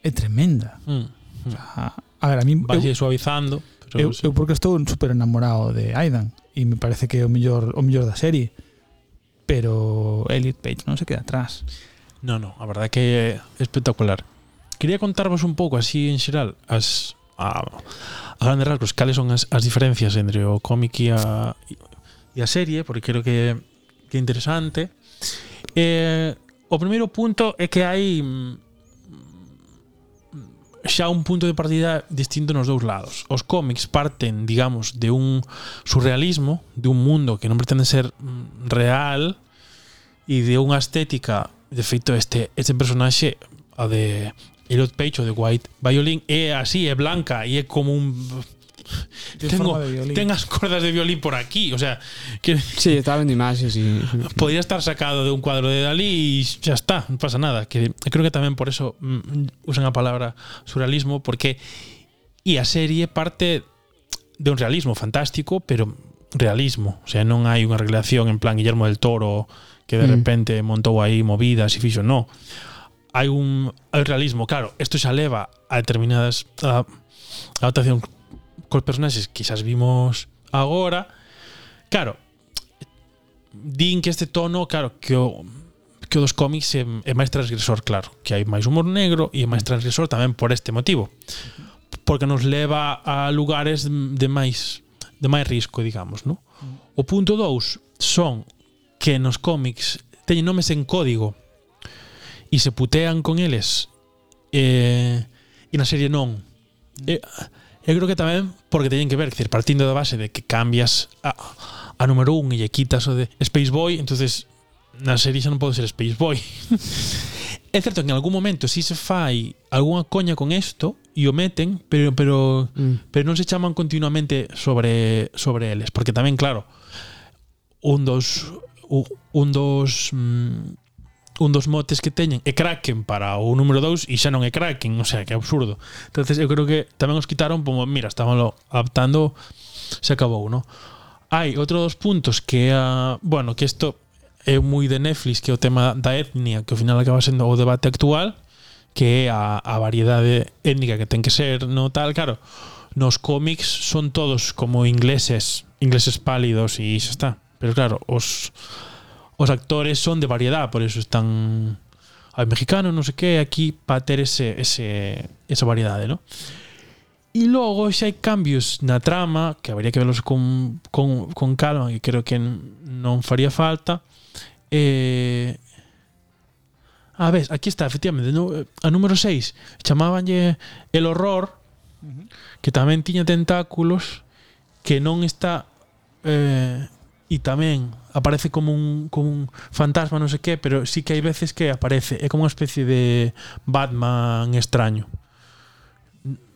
é tremenda. Mm, mm. O sea, a ver, a mí... Vai eu, suavizando. Pero eu, sí. eu porque estou super enamorado de Aidan e me parece que é o mellor o mellor da serie pero Elliot Page non se queda atrás. No, no, a verdade é que é espectacular. Quería contarvos un pouco así en xeral as a, a grandes rasgos cales son as, as diferencias entre o cómic e a, e a serie porque creo que que é interesante. Eh, o primeiro punto é que hai mm, xa un punto de partida distinto nos dous lados. Os cómics parten, digamos, de un surrealismo, de un mundo que non pretende ser mm, real e de unha estética, de feito este este personaxe a de Elliot Page o de White Violin é así, é blanca e é como un tengo, forma de violín. ten as cordas de violín por aquí, o sea, que Sí, estaba vendo imaxes y... podría estar sacado de un cuadro de Dalí y ya está, no pasa nada. Que creo que también por eso mm, usan la palabra surrealismo, porque y a serie parte de un realismo fantástico, pero realismo, o sea, non hai unha relación en plan Guillermo del Toro que de Mm. repente montou aí movidas e fixo, no. Hai un hai un realismo, claro, isto xa leva a determinadas a, adaptación cos personaxes que xa vimos agora. Claro, din que este tono, claro, que o que o dos cómics é, é máis transgresor, claro, que hai máis humor negro e é máis transgresor tamén por este motivo. Porque nos leva a lugares de máis de máis risco, digamos, ¿no? O punto 2 son que nos cómics teñen nomes en código e se putean con eles eh, e na serie non. Eh, Eu creo que tamén porque teñen que ver, que decir, partindo da base de que cambias a, a número un e lle quitas o de Spaceboy, entonces na serie xa non pode ser Spaceboy. é certo que en algún momento si se fai algunha coña con isto e o meten, pero pero mm. pero non se chaman continuamente sobre sobre eles, porque tamén claro, un dos un dos mm, un dos motes que teñen é Kraken para o número 2 e xa non é Kraken, o sea, que é absurdo. Entonces eu creo que tamén os quitaron como, mira, estábanlo adaptando, se acabou, ¿no? Hai outro dos puntos que a, uh, bueno, que isto é moi de Netflix, que é o tema da etnia, que ao final acaba sendo o debate actual, que é a, a variedade étnica que ten que ser, no tal, claro. Nos cómics son todos como ingleses, ingleses pálidos e xa está. Pero claro, os os actores son de variedad, por eso están hai mexicano, non sei que, aquí para ter ese, ese, esa variedade, non? E logo xa hai cambios na trama que habría que velos con, con, con calma que creo que non faría falta ah, eh, A ver, aquí está, efectivamente A número 6 Chamabanlle el horror. Que tamén tiña tentáculos Que non está eh, e tamén aparece como un, como un fantasma, non sei que, pero sí que hai veces que aparece, é como unha especie de Batman extraño.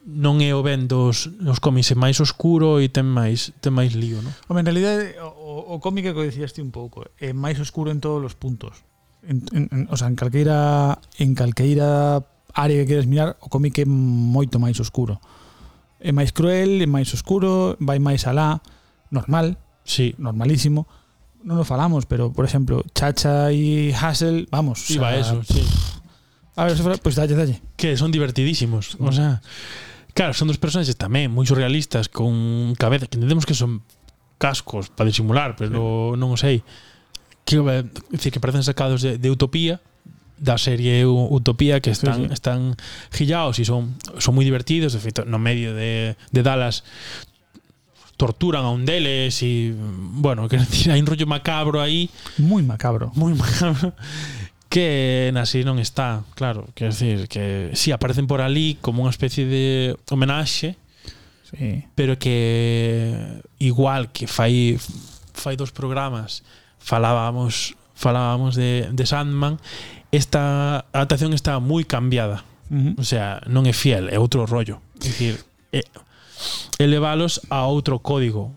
Non é o ben dos, dos cómics, é máis oscuro e ten máis ten máis lío, non? Home, en realidade o, o cómic que decías ti un pouco, é máis oscuro en todos os puntos. En, en, en, o sea, en calqueira en calqueira área que queres mirar, o cómic é moito máis oscuro. É máis cruel, é máis oscuro, vai máis alá, normal, sí, normalísimo, non lo falamos, pero por exemplo, Chacha e Hassel, vamos, iba o sea, eso, pff, sí. A ver, se pues, dalle, dalle. Que son divertidísimos, o sea, claro, son dos personaxes tamén moi surrealistas con cabeza, que entendemos que son cascos para disimular, pero sí. non o sei. Que, decir, que parecen sacados de, de Utopía, da serie Utopía que están sí, sí. están gillados e son son moi divertidos, de feito, no medio de, de Dallas torturan a un deles e bueno, quero decir, hai un rollo macabro aí, moi macabro, moi macabro que así non está, claro, quero decir, que si sí, aparecen por ali como unha especie de homenaxe, sí. pero que igual que fai fai dos programas falábamos falábamos de, de Sandman, esta adaptación está moi cambiada. Uh -huh. O sea, non é fiel, é outro rollo. É dicir, é, elevalos a outro código.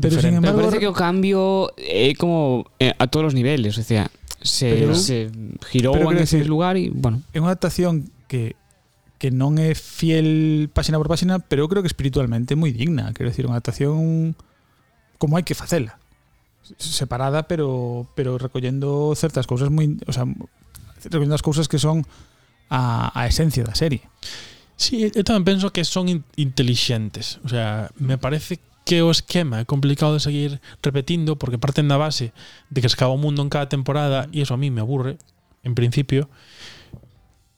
Pero diferente. sin embargo, Me parece que o cambio é como eh, a todos os niveles, o sea, se, pero, se girou pero, en ese decir, lugar e, bueno. É unha adaptación que que non é fiel páxina por páxina, pero eu creo que espiritualmente é moi digna, quero decir, unha adaptación como hai que facela. Separada, pero pero recollendo certas cousas moi, o sea, recollendo as cousas que son a, a esencia da serie. Sí, eu tamén penso que son in inteligentes. O sea, me parece que o esquema é complicado de seguir repetindo porque parten da base de que se acaba o mundo en cada temporada mm. e eso a mí me aburre, en principio,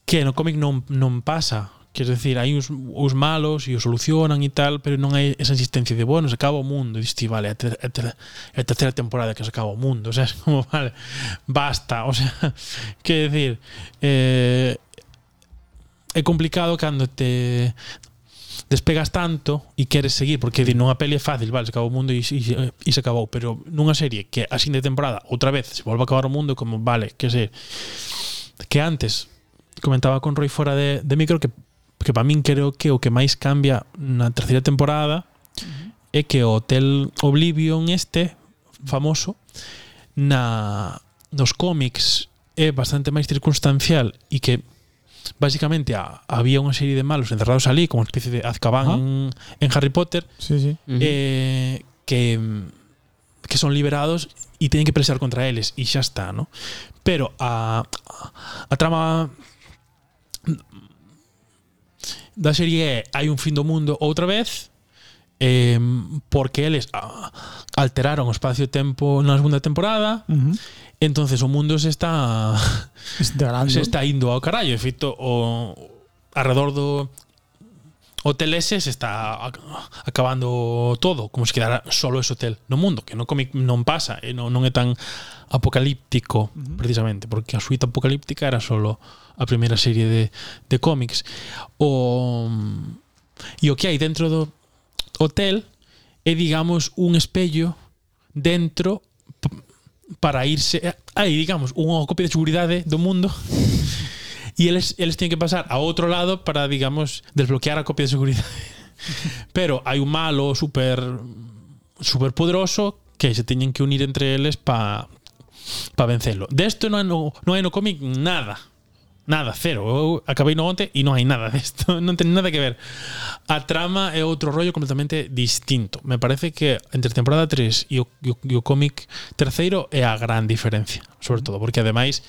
que no cómic non, non pasa. Quer decir, hai os, os malos e os solucionan e tal, pero non hai esa insistencia de, bueno, se acaba o mundo. E diste, vale, a, ter, a, ter, a terceira temporada que se acaba o mundo. O sea, é como, vale, basta. O sea, que decir, eh, é complicado cando te despegas tanto e queres seguir porque di, nunha peli é fácil, vale, se acabou o mundo e, e, e se acabou, pero nunha serie que a de temporada, outra vez, se volve a acabar o mundo como, vale, que se que antes comentaba con Roy fora de, de micro que que para min creo que o que máis cambia na terceira temporada uh -huh. é que o Hotel Oblivion este famoso na nos cómics é bastante máis circunstancial e que basicamente a, había unha serie de malos encerrados ali, como especie de Azkaban Ajá. en, en Harry Potter, sí, sí. Eh, que que son liberados e teñen que presar contra eles e xa está, ¿no? Pero a a trama da serie é hai un fin do mundo outra vez eh, porque eles ah, alteraron o espacio-tempo na segunda temporada uh -huh entonces o mundo se está se está indo ao carallo, en feito o alrededor do hotel ese se está acabando todo, como se quedara solo ese hotel no mundo, que no non pasa, e non, non é tan apocalíptico uh -huh. precisamente, porque a suite apocalíptica era solo a primeira serie de, de cómics. O e o que hai dentro do hotel é digamos un espello dentro para irse. Aí, digamos, unha copia de seguridade do mundo e eles, eles tienen que pasar a outro lado para, digamos, desbloquear a copia de seguridade. Pero hai un malo super super poderoso que se teñen que unir entre eles para pa vencelo. Desto non hai no, non hai no cómic nada Nada, cero. Eu acabei no onte e non hai nada desto. Non ten nada que ver. A trama é outro rollo completamente distinto. Me parece que entre temporada 3 e o, e o, e o cómic terceiro é a gran diferencia. Sobre todo, porque ademais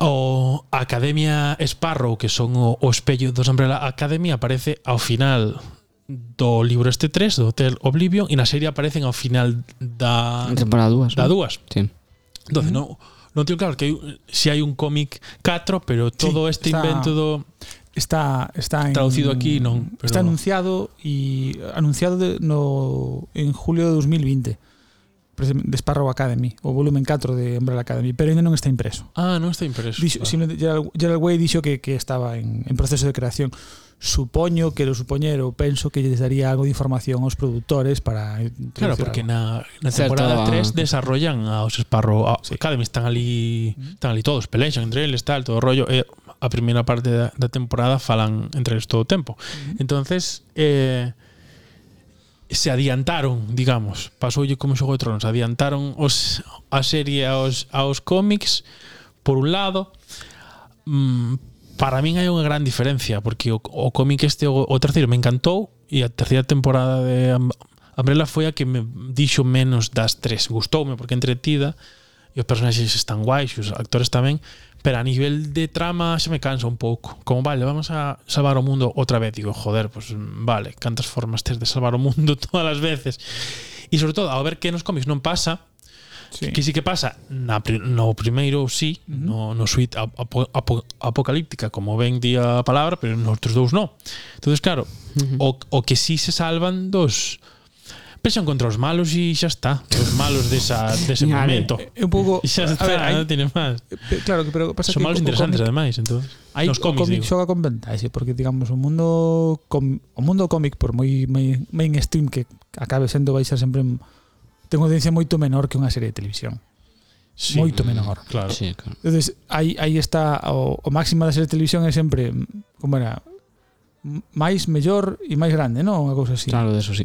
o Academia Sparrow, que son o, o espello dos Umbrella Academy, aparece ao final do libro este 3, do Hotel Oblivion, e na serie aparecen ao final da... En temporada 2. Da 2. Sí. Entonces, mm -hmm. non non tío, claro que hai, si hai un cómic 4, pero todo sí, este está, invento do está está en, traducido aquí non, pero... está anunciado e anunciado de, no en julio de 2020 de Sparrow Academy, o volumen 4 de Umbrella Academy, pero ainda non está impreso. Ah, non está impreso. Dixo, ah. simplemente, Gerald, Gerald Way dixo que, que estaba en, en proceso de creación. Supoño, que lo supoñero, penso que lles daría algo de información aos produtores para... Claro, porque algo. na, na temporada Certo. 3 desarrollan aos Sparrow a, sí. Academy, están ali, están ali todos, pelexan entre eles, tal, todo o rollo. E a primeira parte da, da temporada falan entre eles todo o tempo. Entonces eh, se adiantaron, digamos, pasoulle como Xogo de Tronos, adiantaron os, a serie aos, aos cómics, por un lado, mm, para min hai unha gran diferencia porque o, o cómic este o, o terceiro me encantou e a terceira temporada de Umbrella foi a que me dixo menos das tres. Gustoume porque entretida e os personaxes están guais e os actores tamén Pero a nivel de trama se me cansa un pouco. Como, vale, vamos a salvar o mundo outra vez. Digo, joder, pues vale, cantas formas tes de salvar o mundo todas as veces. E sobre todo, ao ver que nos cómics non pasa, Sí. Que sí que pasa na, no primeiro sí, uh -huh. no, no suite ap, ap, ap, apocalíptica, como ben di a palabra, pero nos outros dous non. entonces claro, uh -huh. o, o que sí se salvan dos pesan contra os malos e xa está. Os malos desa, dese Ñale. momento. É un pouco... Xa está, a ver, hai, non tiene máis. Claro, que, pero pasa Son que... malos co, interesantes, cómic, ademais, entón. Hai, Nos cómics, o cómic digo. xoga con vantaxe, porque, digamos, o mundo com, o mundo cómic, por moi moi mainstream que acabe sendo, vai ser sempre... Ten audiencia moito menor que unha serie de televisión. Sí, moito menor. Claro. Sí, claro. Entonces, aí, aí está o, o máximo da serie de televisión é sempre, como era, máis mellor e máis grande, non? Unha cousa así. Claro, de eso sí.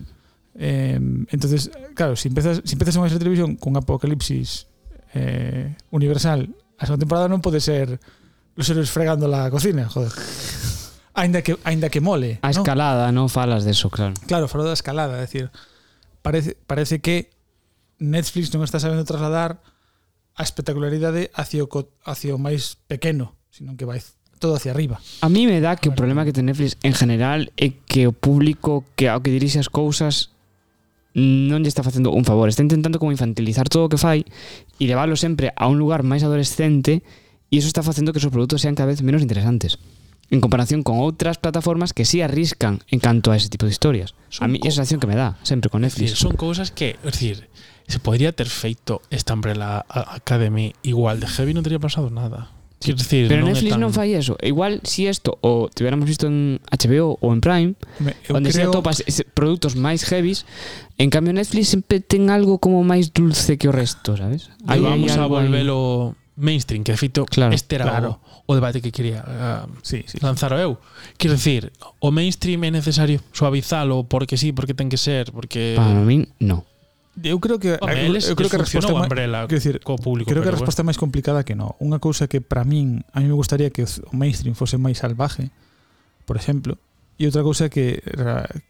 Eh, entonces, claro, si empezas, si empezas unha serie de televisión con apocalipsis eh, universal, a segunda temporada non pode ser los héroes fregando la cocina, joder. Ainda que, ainda que mole. A escalada, non ¿no? falas deso, claro. Claro, falo da escalada, é decir, parece, parece que Netflix non está sabendo trasladar a espectacularidade hacia o, hacia o máis pequeno, sino que vai todo hacia arriba. A mí me dá que o problema que ten Netflix en general é que o público que ao que dirixe as cousas non lle está facendo un favor, está intentando como infantilizar todo o que fai e leválo sempre a un lugar máis adolescente e iso está facendo que os seus produtos sean cada vez menos interesantes en comparación con outras plataformas que sí arriscan en canto a ese tipo de historias. Son a mí co- esa sensación que me dá sempre con Es decir, Netflix. son cousas que, es decir, se podría ter feito esta Umbrella A- Academy igual de heavy non teria pasado nada. Quiero decir, pero no Netflix tan... non fai eso. Igual si isto o tiveramos visto en HBO ou en Prime, Me, onde creo... se atopas produtos máis heavies, en cambio Netflix sempre ten algo como máis dulce que o resto, sabes? Aí vamos a volvelo ahí... mainstream, que de feito claro, este era claro. o, o debate que quería uh, sí, sí. lanzar eu. Quero decir, o mainstream é necesario suavizalo porque sí, porque ten que ser, porque Para min, no. Eu creo que Home, eu, eu creo que a resposta Umbrella, quero decir, co público, creo que a resposta é máis complicada que no. Unha cousa que para min a mí me gustaría que o mainstream fose máis salvaje, por exemplo, e outra cousa que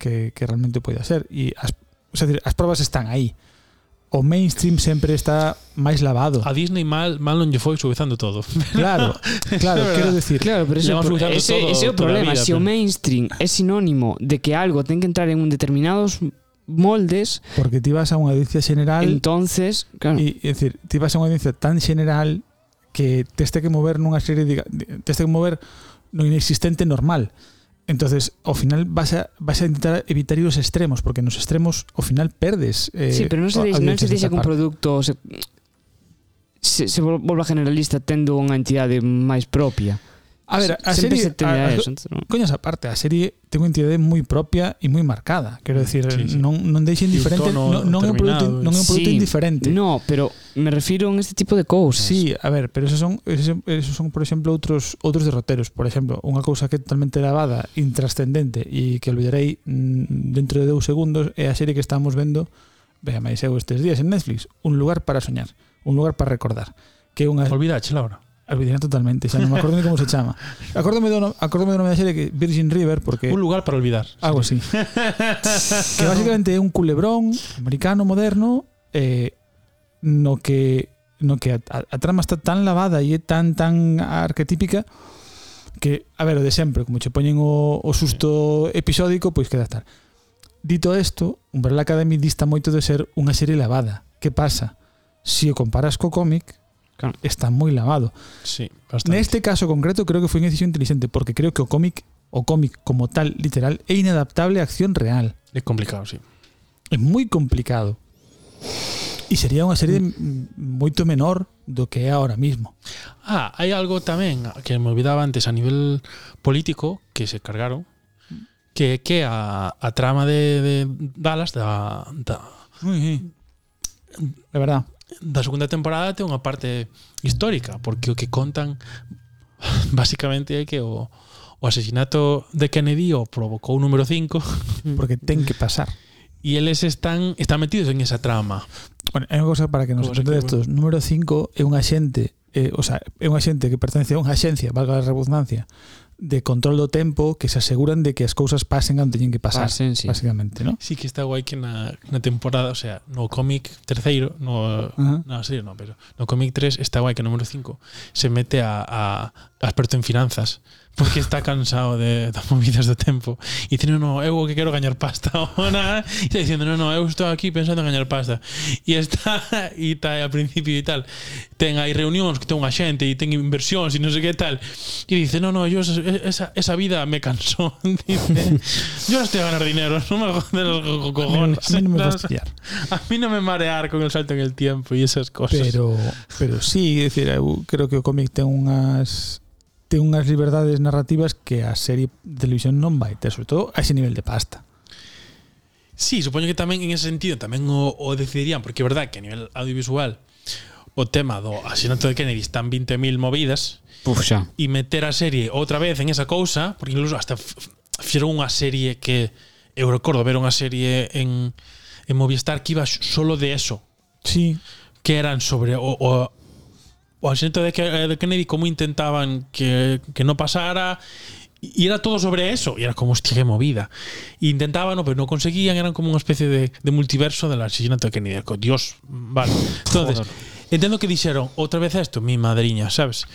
que, que realmente poida ser e as, o sea, as probas están aí o mainstream sempre está máis lavado. A Disney mal, mal non lle foi suavizando todo. Claro, claro, quero decir. Claro, pero eso, pro, ese, todo, ese é o problema. Vida, se pero... o mainstream é sinónimo de que algo ten que entrar en un determinados moldes. Porque ti vas a unha audiencia general. Entonces, claro. E, é dicir, ti vas a unha audiencia tan general que teste que mover nunha serie de, teste que mover no inexistente normal. Entonces, ao final vas a, vas a intentar evitar ir os extremos, porque nos extremos ao final perdes. Eh, sí, pero non se dixe, non se dixe que un produto se, se, se volva generalista tendo unha entidade máis propia. A ver, a serie... Se a, a, eso, ¿no? Coñas aparte, a serie ten unha entidade moi propia e moi marcada. Quero decir, sí, sí. non, non deixe indiferente, non, non é un produto, non é un produto sí, indiferente. No, pero me refiro a este tipo de cousas. Sí, a ver, pero esos son, esos son por exemplo, outros outros derroteros. Por exemplo, unha cousa que é totalmente lavada, intrascendente e que olvidarei mm, dentro de dous segundos é a serie que estamos vendo vea máis eu estes días en Netflix, Un lugar para soñar, un lugar para recordar. Que unha... Olvidache, Laura. Olvidei totalmente, xa non me acordo ni como se chama. Acórdome do acórdome do nome da serie que Virgin River porque Un lugar para olvidar. Algo así. que basicamente é un culebrón americano moderno eh, no que no que a, a trama está tan lavada e é tan tan arquetípica que, a ver, o de sempre, como che poñen o, o susto episódico, pois queda estar. Dito isto, Umbrella Academy dista moito de ser unha serie lavada. Que pasa? Se o comparas co cómic, Claro. Está moi lavado. Sí, bastante. Neste caso concreto creo que foi unha decisión inteligente porque creo que o cómic o cómic como tal literal é inadaptable a acción real. É complicado, sí. É moi complicado. E sería unha serie moito menor do que é ahora mismo. Ah, hai algo tamén que me olvidaba antes a nivel político que se cargaron que que a, a trama de, de Dallas da, da Uy, sí. de verdad da segunda temporada ten unha parte histórica, porque o que contan basicamente é que o, o asesinato de Kennedy o provocou o número 5 mm. porque ten que pasar. E eles están están metidos en esa trama. Bueno, é unha cosa para que nos entendamos. Número 5 é un axente eh, o sea, é unha xente que pertence a unha axencia, valga a redundancia, de control do tempo que se aseguran de que as cousas pasen onde teñen que pasar, pasen, sí. básicamente, ¿no? Sí que está guai que na, na temporada, o sea, no cómic terceiro, no, uh -huh. na no, serie no, pero no cómic 3 está guai que o número 5 se mete a, a experto en finanzas porque está cansado de das movidas do tempo. E dice, non, no, eu o que quero gañar pasta ahora, e está dicindo, non, no, eu estou aquí pensando en gañar pasta e está e está ao principio e tal. Ten hai reunións que ten unha xente e ten inversións e non sei que tal. E dice, non, no, yo esa, esa vida me cansou dice, yo estou a ganar dinero non me joder los cojones a mí, a mí non me vas a mí non me marear con el salto en el tiempo e esas cosas. Pero, pero sí, decir, eu creo que o cómic ten unhas ten unhas liberdades narrativas que a serie de televisión non vai ter, sobre todo a ese nivel de pasta. Sí, supoño que tamén en ese sentido tamén o, o decidirían, porque é verdad que a nivel audiovisual o tema do asesinato de Kennedy están 20.000 movidas Uf, xa. e meter a serie outra vez en esa cousa, porque incluso hasta fixeron unha serie que eu recordo ver unha serie en, en Movistar que iba solo de eso. Sí. Que eran sobre o, o o asesinato de, Ke- de Kennedy, cómo intentaban que, que no pasara. Y era todo sobre eso. Y era como, hostia, qué movida. Intentaban, no, pero no conseguían. Eran como una especie de, de multiverso del asesinato de Kennedy. Dios, vale. Entonces, entiendo que dijeron otra vez esto, mi madriña, ¿sabes?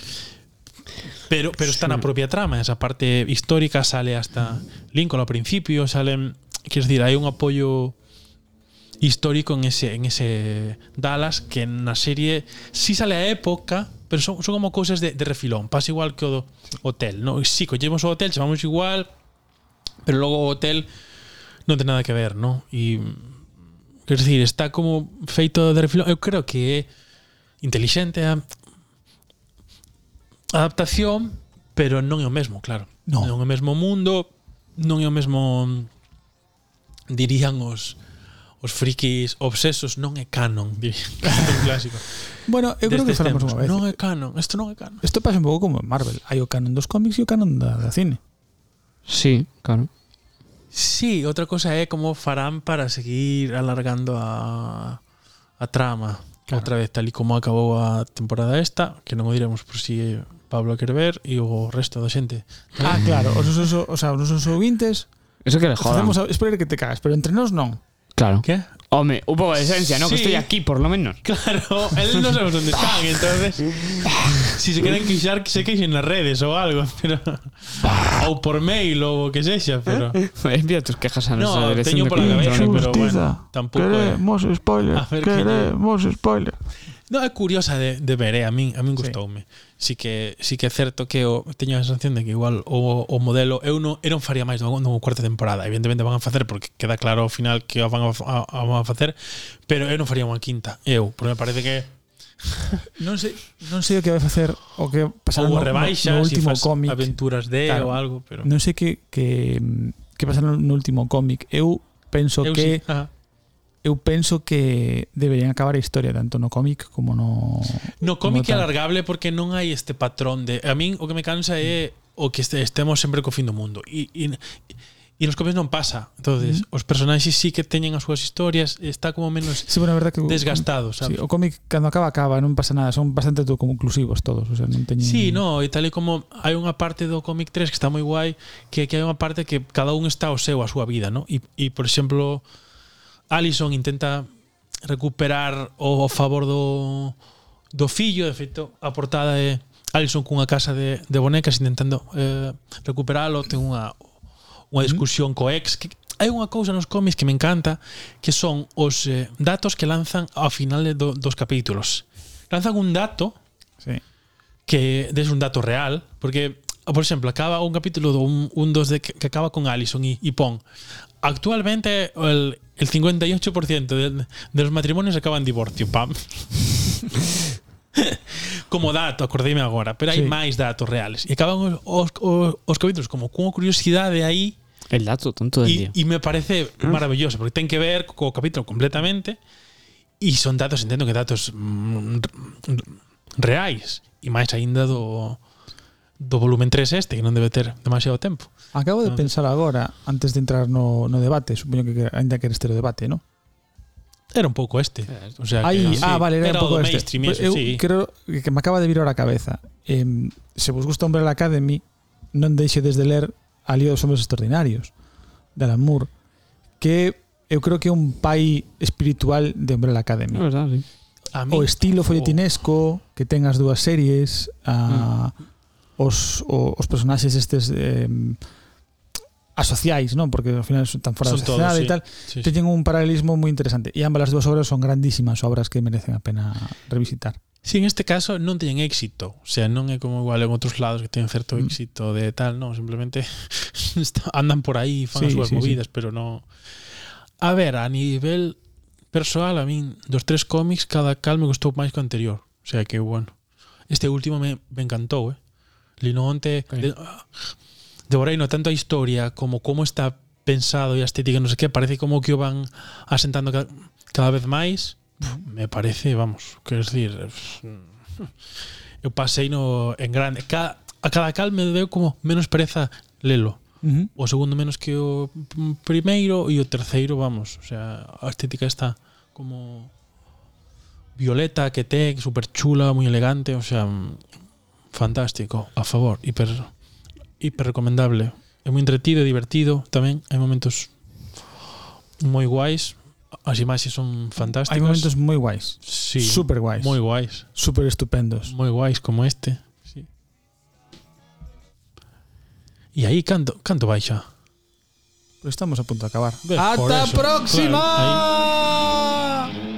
Pero, pero está en la propia trama. Esa parte histórica sale hasta Lincoln al principio. Salen. Quiero decir, hay un apoyo histórico en ese, en ese Dallas que na serie si sí sale a época pero son, son como cousas de, de refilón pasa igual que o do hotel no? si sí, collemos o hotel chamamos igual pero logo o hotel non ten nada que ver no? e quer decir está como feito de refilón eu creo que é inteligente a adaptación pero non é o mesmo claro no. non é o mesmo mundo non é o mesmo dirían os os frikis obsesos non é canon, diría. un clásico. Bueno, eu creo que falamos unha vez. Non é canon, isto non é canon. Isto pasa un pouco como en Marvel. Hai o canon dos cómics e o canon da, da cine. Sí, claro. Sí, outra cosa é como farán para seguir alargando a, a trama. Claro. Outra vez, tal e como acabou a temporada esta, que non o diremos por si Pablo quer ver e o resto da xente. Ah, claro, os nosos, o sea, os nosos ouvintes... Eso que le jodan. Facemos, que te cagas, pero entre nós non. Claro. Que? Home, un pouco de esencia, ¿no? Que Sí. estoy aquí, por lo menos. Claro, él no sabemos dónde están, entonces si se quieren queixar, que se queixen nas redes ou algo, pero ou por mail o que sexa, pero Envía tus quejas a nuestra No, dirección teño de por la cabeza, pero bueno, tampouco é. spoiler. A ver que lle- spoiler. No, é curiosa de, de ver, eh? a min, a min gustoume. Sí. Que, si que é certo que o, teño a sensación de que igual o, o modelo eu non, eu non faría máis no, no cuarta temporada. Evidentemente van a facer porque queda claro ao final que van a, a, a, van a facer, pero eu non faría unha quinta, eu, porque me parece que non sei, non sei o que vai facer o que pasará no, rebaixa, no, no último si cómic, aventuras de claro, ou algo, pero Non sei que que que pasará no último cómic. Eu penso eu que sí. Ajá eu penso que deberían acabar a historia tanto no cómic como no No cómic é alargable porque non hai este patrón de a min o que me cansa é o que estemos sempre co fin do mundo e, e E nos cómics non pasa. Entonces, mm. os personaxes sí que teñen as súas historias, está como menos sí, bueno, verdad que desgastado, sabes? Sí, o cómic cando acaba acaba, non pasa nada, son bastante todo conclusivos todos, o sea, non teñen Sí, no, e tal e como hai unha parte do cómic 3 que está moi guai, que que hai unha parte que cada un está o seu, a súa vida, ¿no? E e por exemplo, Alison intenta recuperar o favor do, do fillo, de feito, a portada é Alison cunha casa de, de bonecas intentando eh, recuperalo, ten unha unha discusión mm. co ex, que hai unha cousa nos cómics que me encanta, que son os eh, datos que lanzan ao final do, dos capítulos. Lanzan un dato sí. que des un dato real, porque por exemplo, acaba un capítulo do un, un dos de que, que acaba con Allison e, e pon actualmente el el 58% de, de, los matrimonios acaban en divorcio. Pam. como dato, acordeime agora, pero hai sí. máis datos reales. E acaban os, os, os, capítulos como cunha curiosidade aí El dato tonto del y, día. E me parece ah. maravilloso, porque ten que ver co capítulo completamente e son datos, entendo que datos mm, reais e máis aínda do do volumen 3 este, que non debe ter demasiado tempo. Acabo de pensar agora, antes de entrar no, no debate, supoño que ainda queres ter o debate, ¿no? Era un pouco este. Eh, o sea, Ahí, que, ah, sí. vale, era, era un pouco este. Pues eu sí. creo que me acaba de vir a cabeza. Eh, se vos gusta Umbrella Academy, non deixe de ler A Lío dos Hombres Extraordinarios, de Alan Moore, que eu creo que é un pai espiritual de Umbrella Academy. No, verdad, sí. a mí, o estilo folletinesco que ten as dúas series, a, mm. os, o, os personaxes estes... Eh, asociais, non? Porque ao final son tan fora Son da todos, sociedade sí. e tal. Sí, un paralelismo moi interesante. E ambas as dúas obras son grandísimas obras que merecen a pena revisitar. Sí, en este caso non teñen éxito. O sea, non é como igual en outros lados que teñen certo Mm. éxito de tal, non, simplemente andan por aí, fan Sí, as súas sí, sí. movidas, pero no. A ver, a nivel persoal, a min dos tres cómics cada cal me gustou máis que o anterior. O sea, que bueno. Este último me, me encantou, eh. Lino onte Ok. de, de Boreino, tanto a historia como como está pensado e a estética, non sei que, parece como que o van asentando cada, cada vez máis. Me parece, vamos, quero decir, eu pasei no en grande. Cada, a cada cal me deu como menos pereza lelo. Uh -huh. O segundo menos que o primeiro e o terceiro, vamos, o sea, a estética está como violeta que ten, super chula, moi elegante, o sea, mm, fantástico, a favor, hiper hiper recomendable. É moi entretido e divertido tamén. Hai momentos moi guais. As imaxes son fantásticas. Hai momentos moi guais. Sí. Super guais. Moi guais. Super estupendos. Moi guais como este. Sí. E aí canto, canto baixa? Pero estamos a punto de acabar. Ves, ¡Hasta próxima! Claro,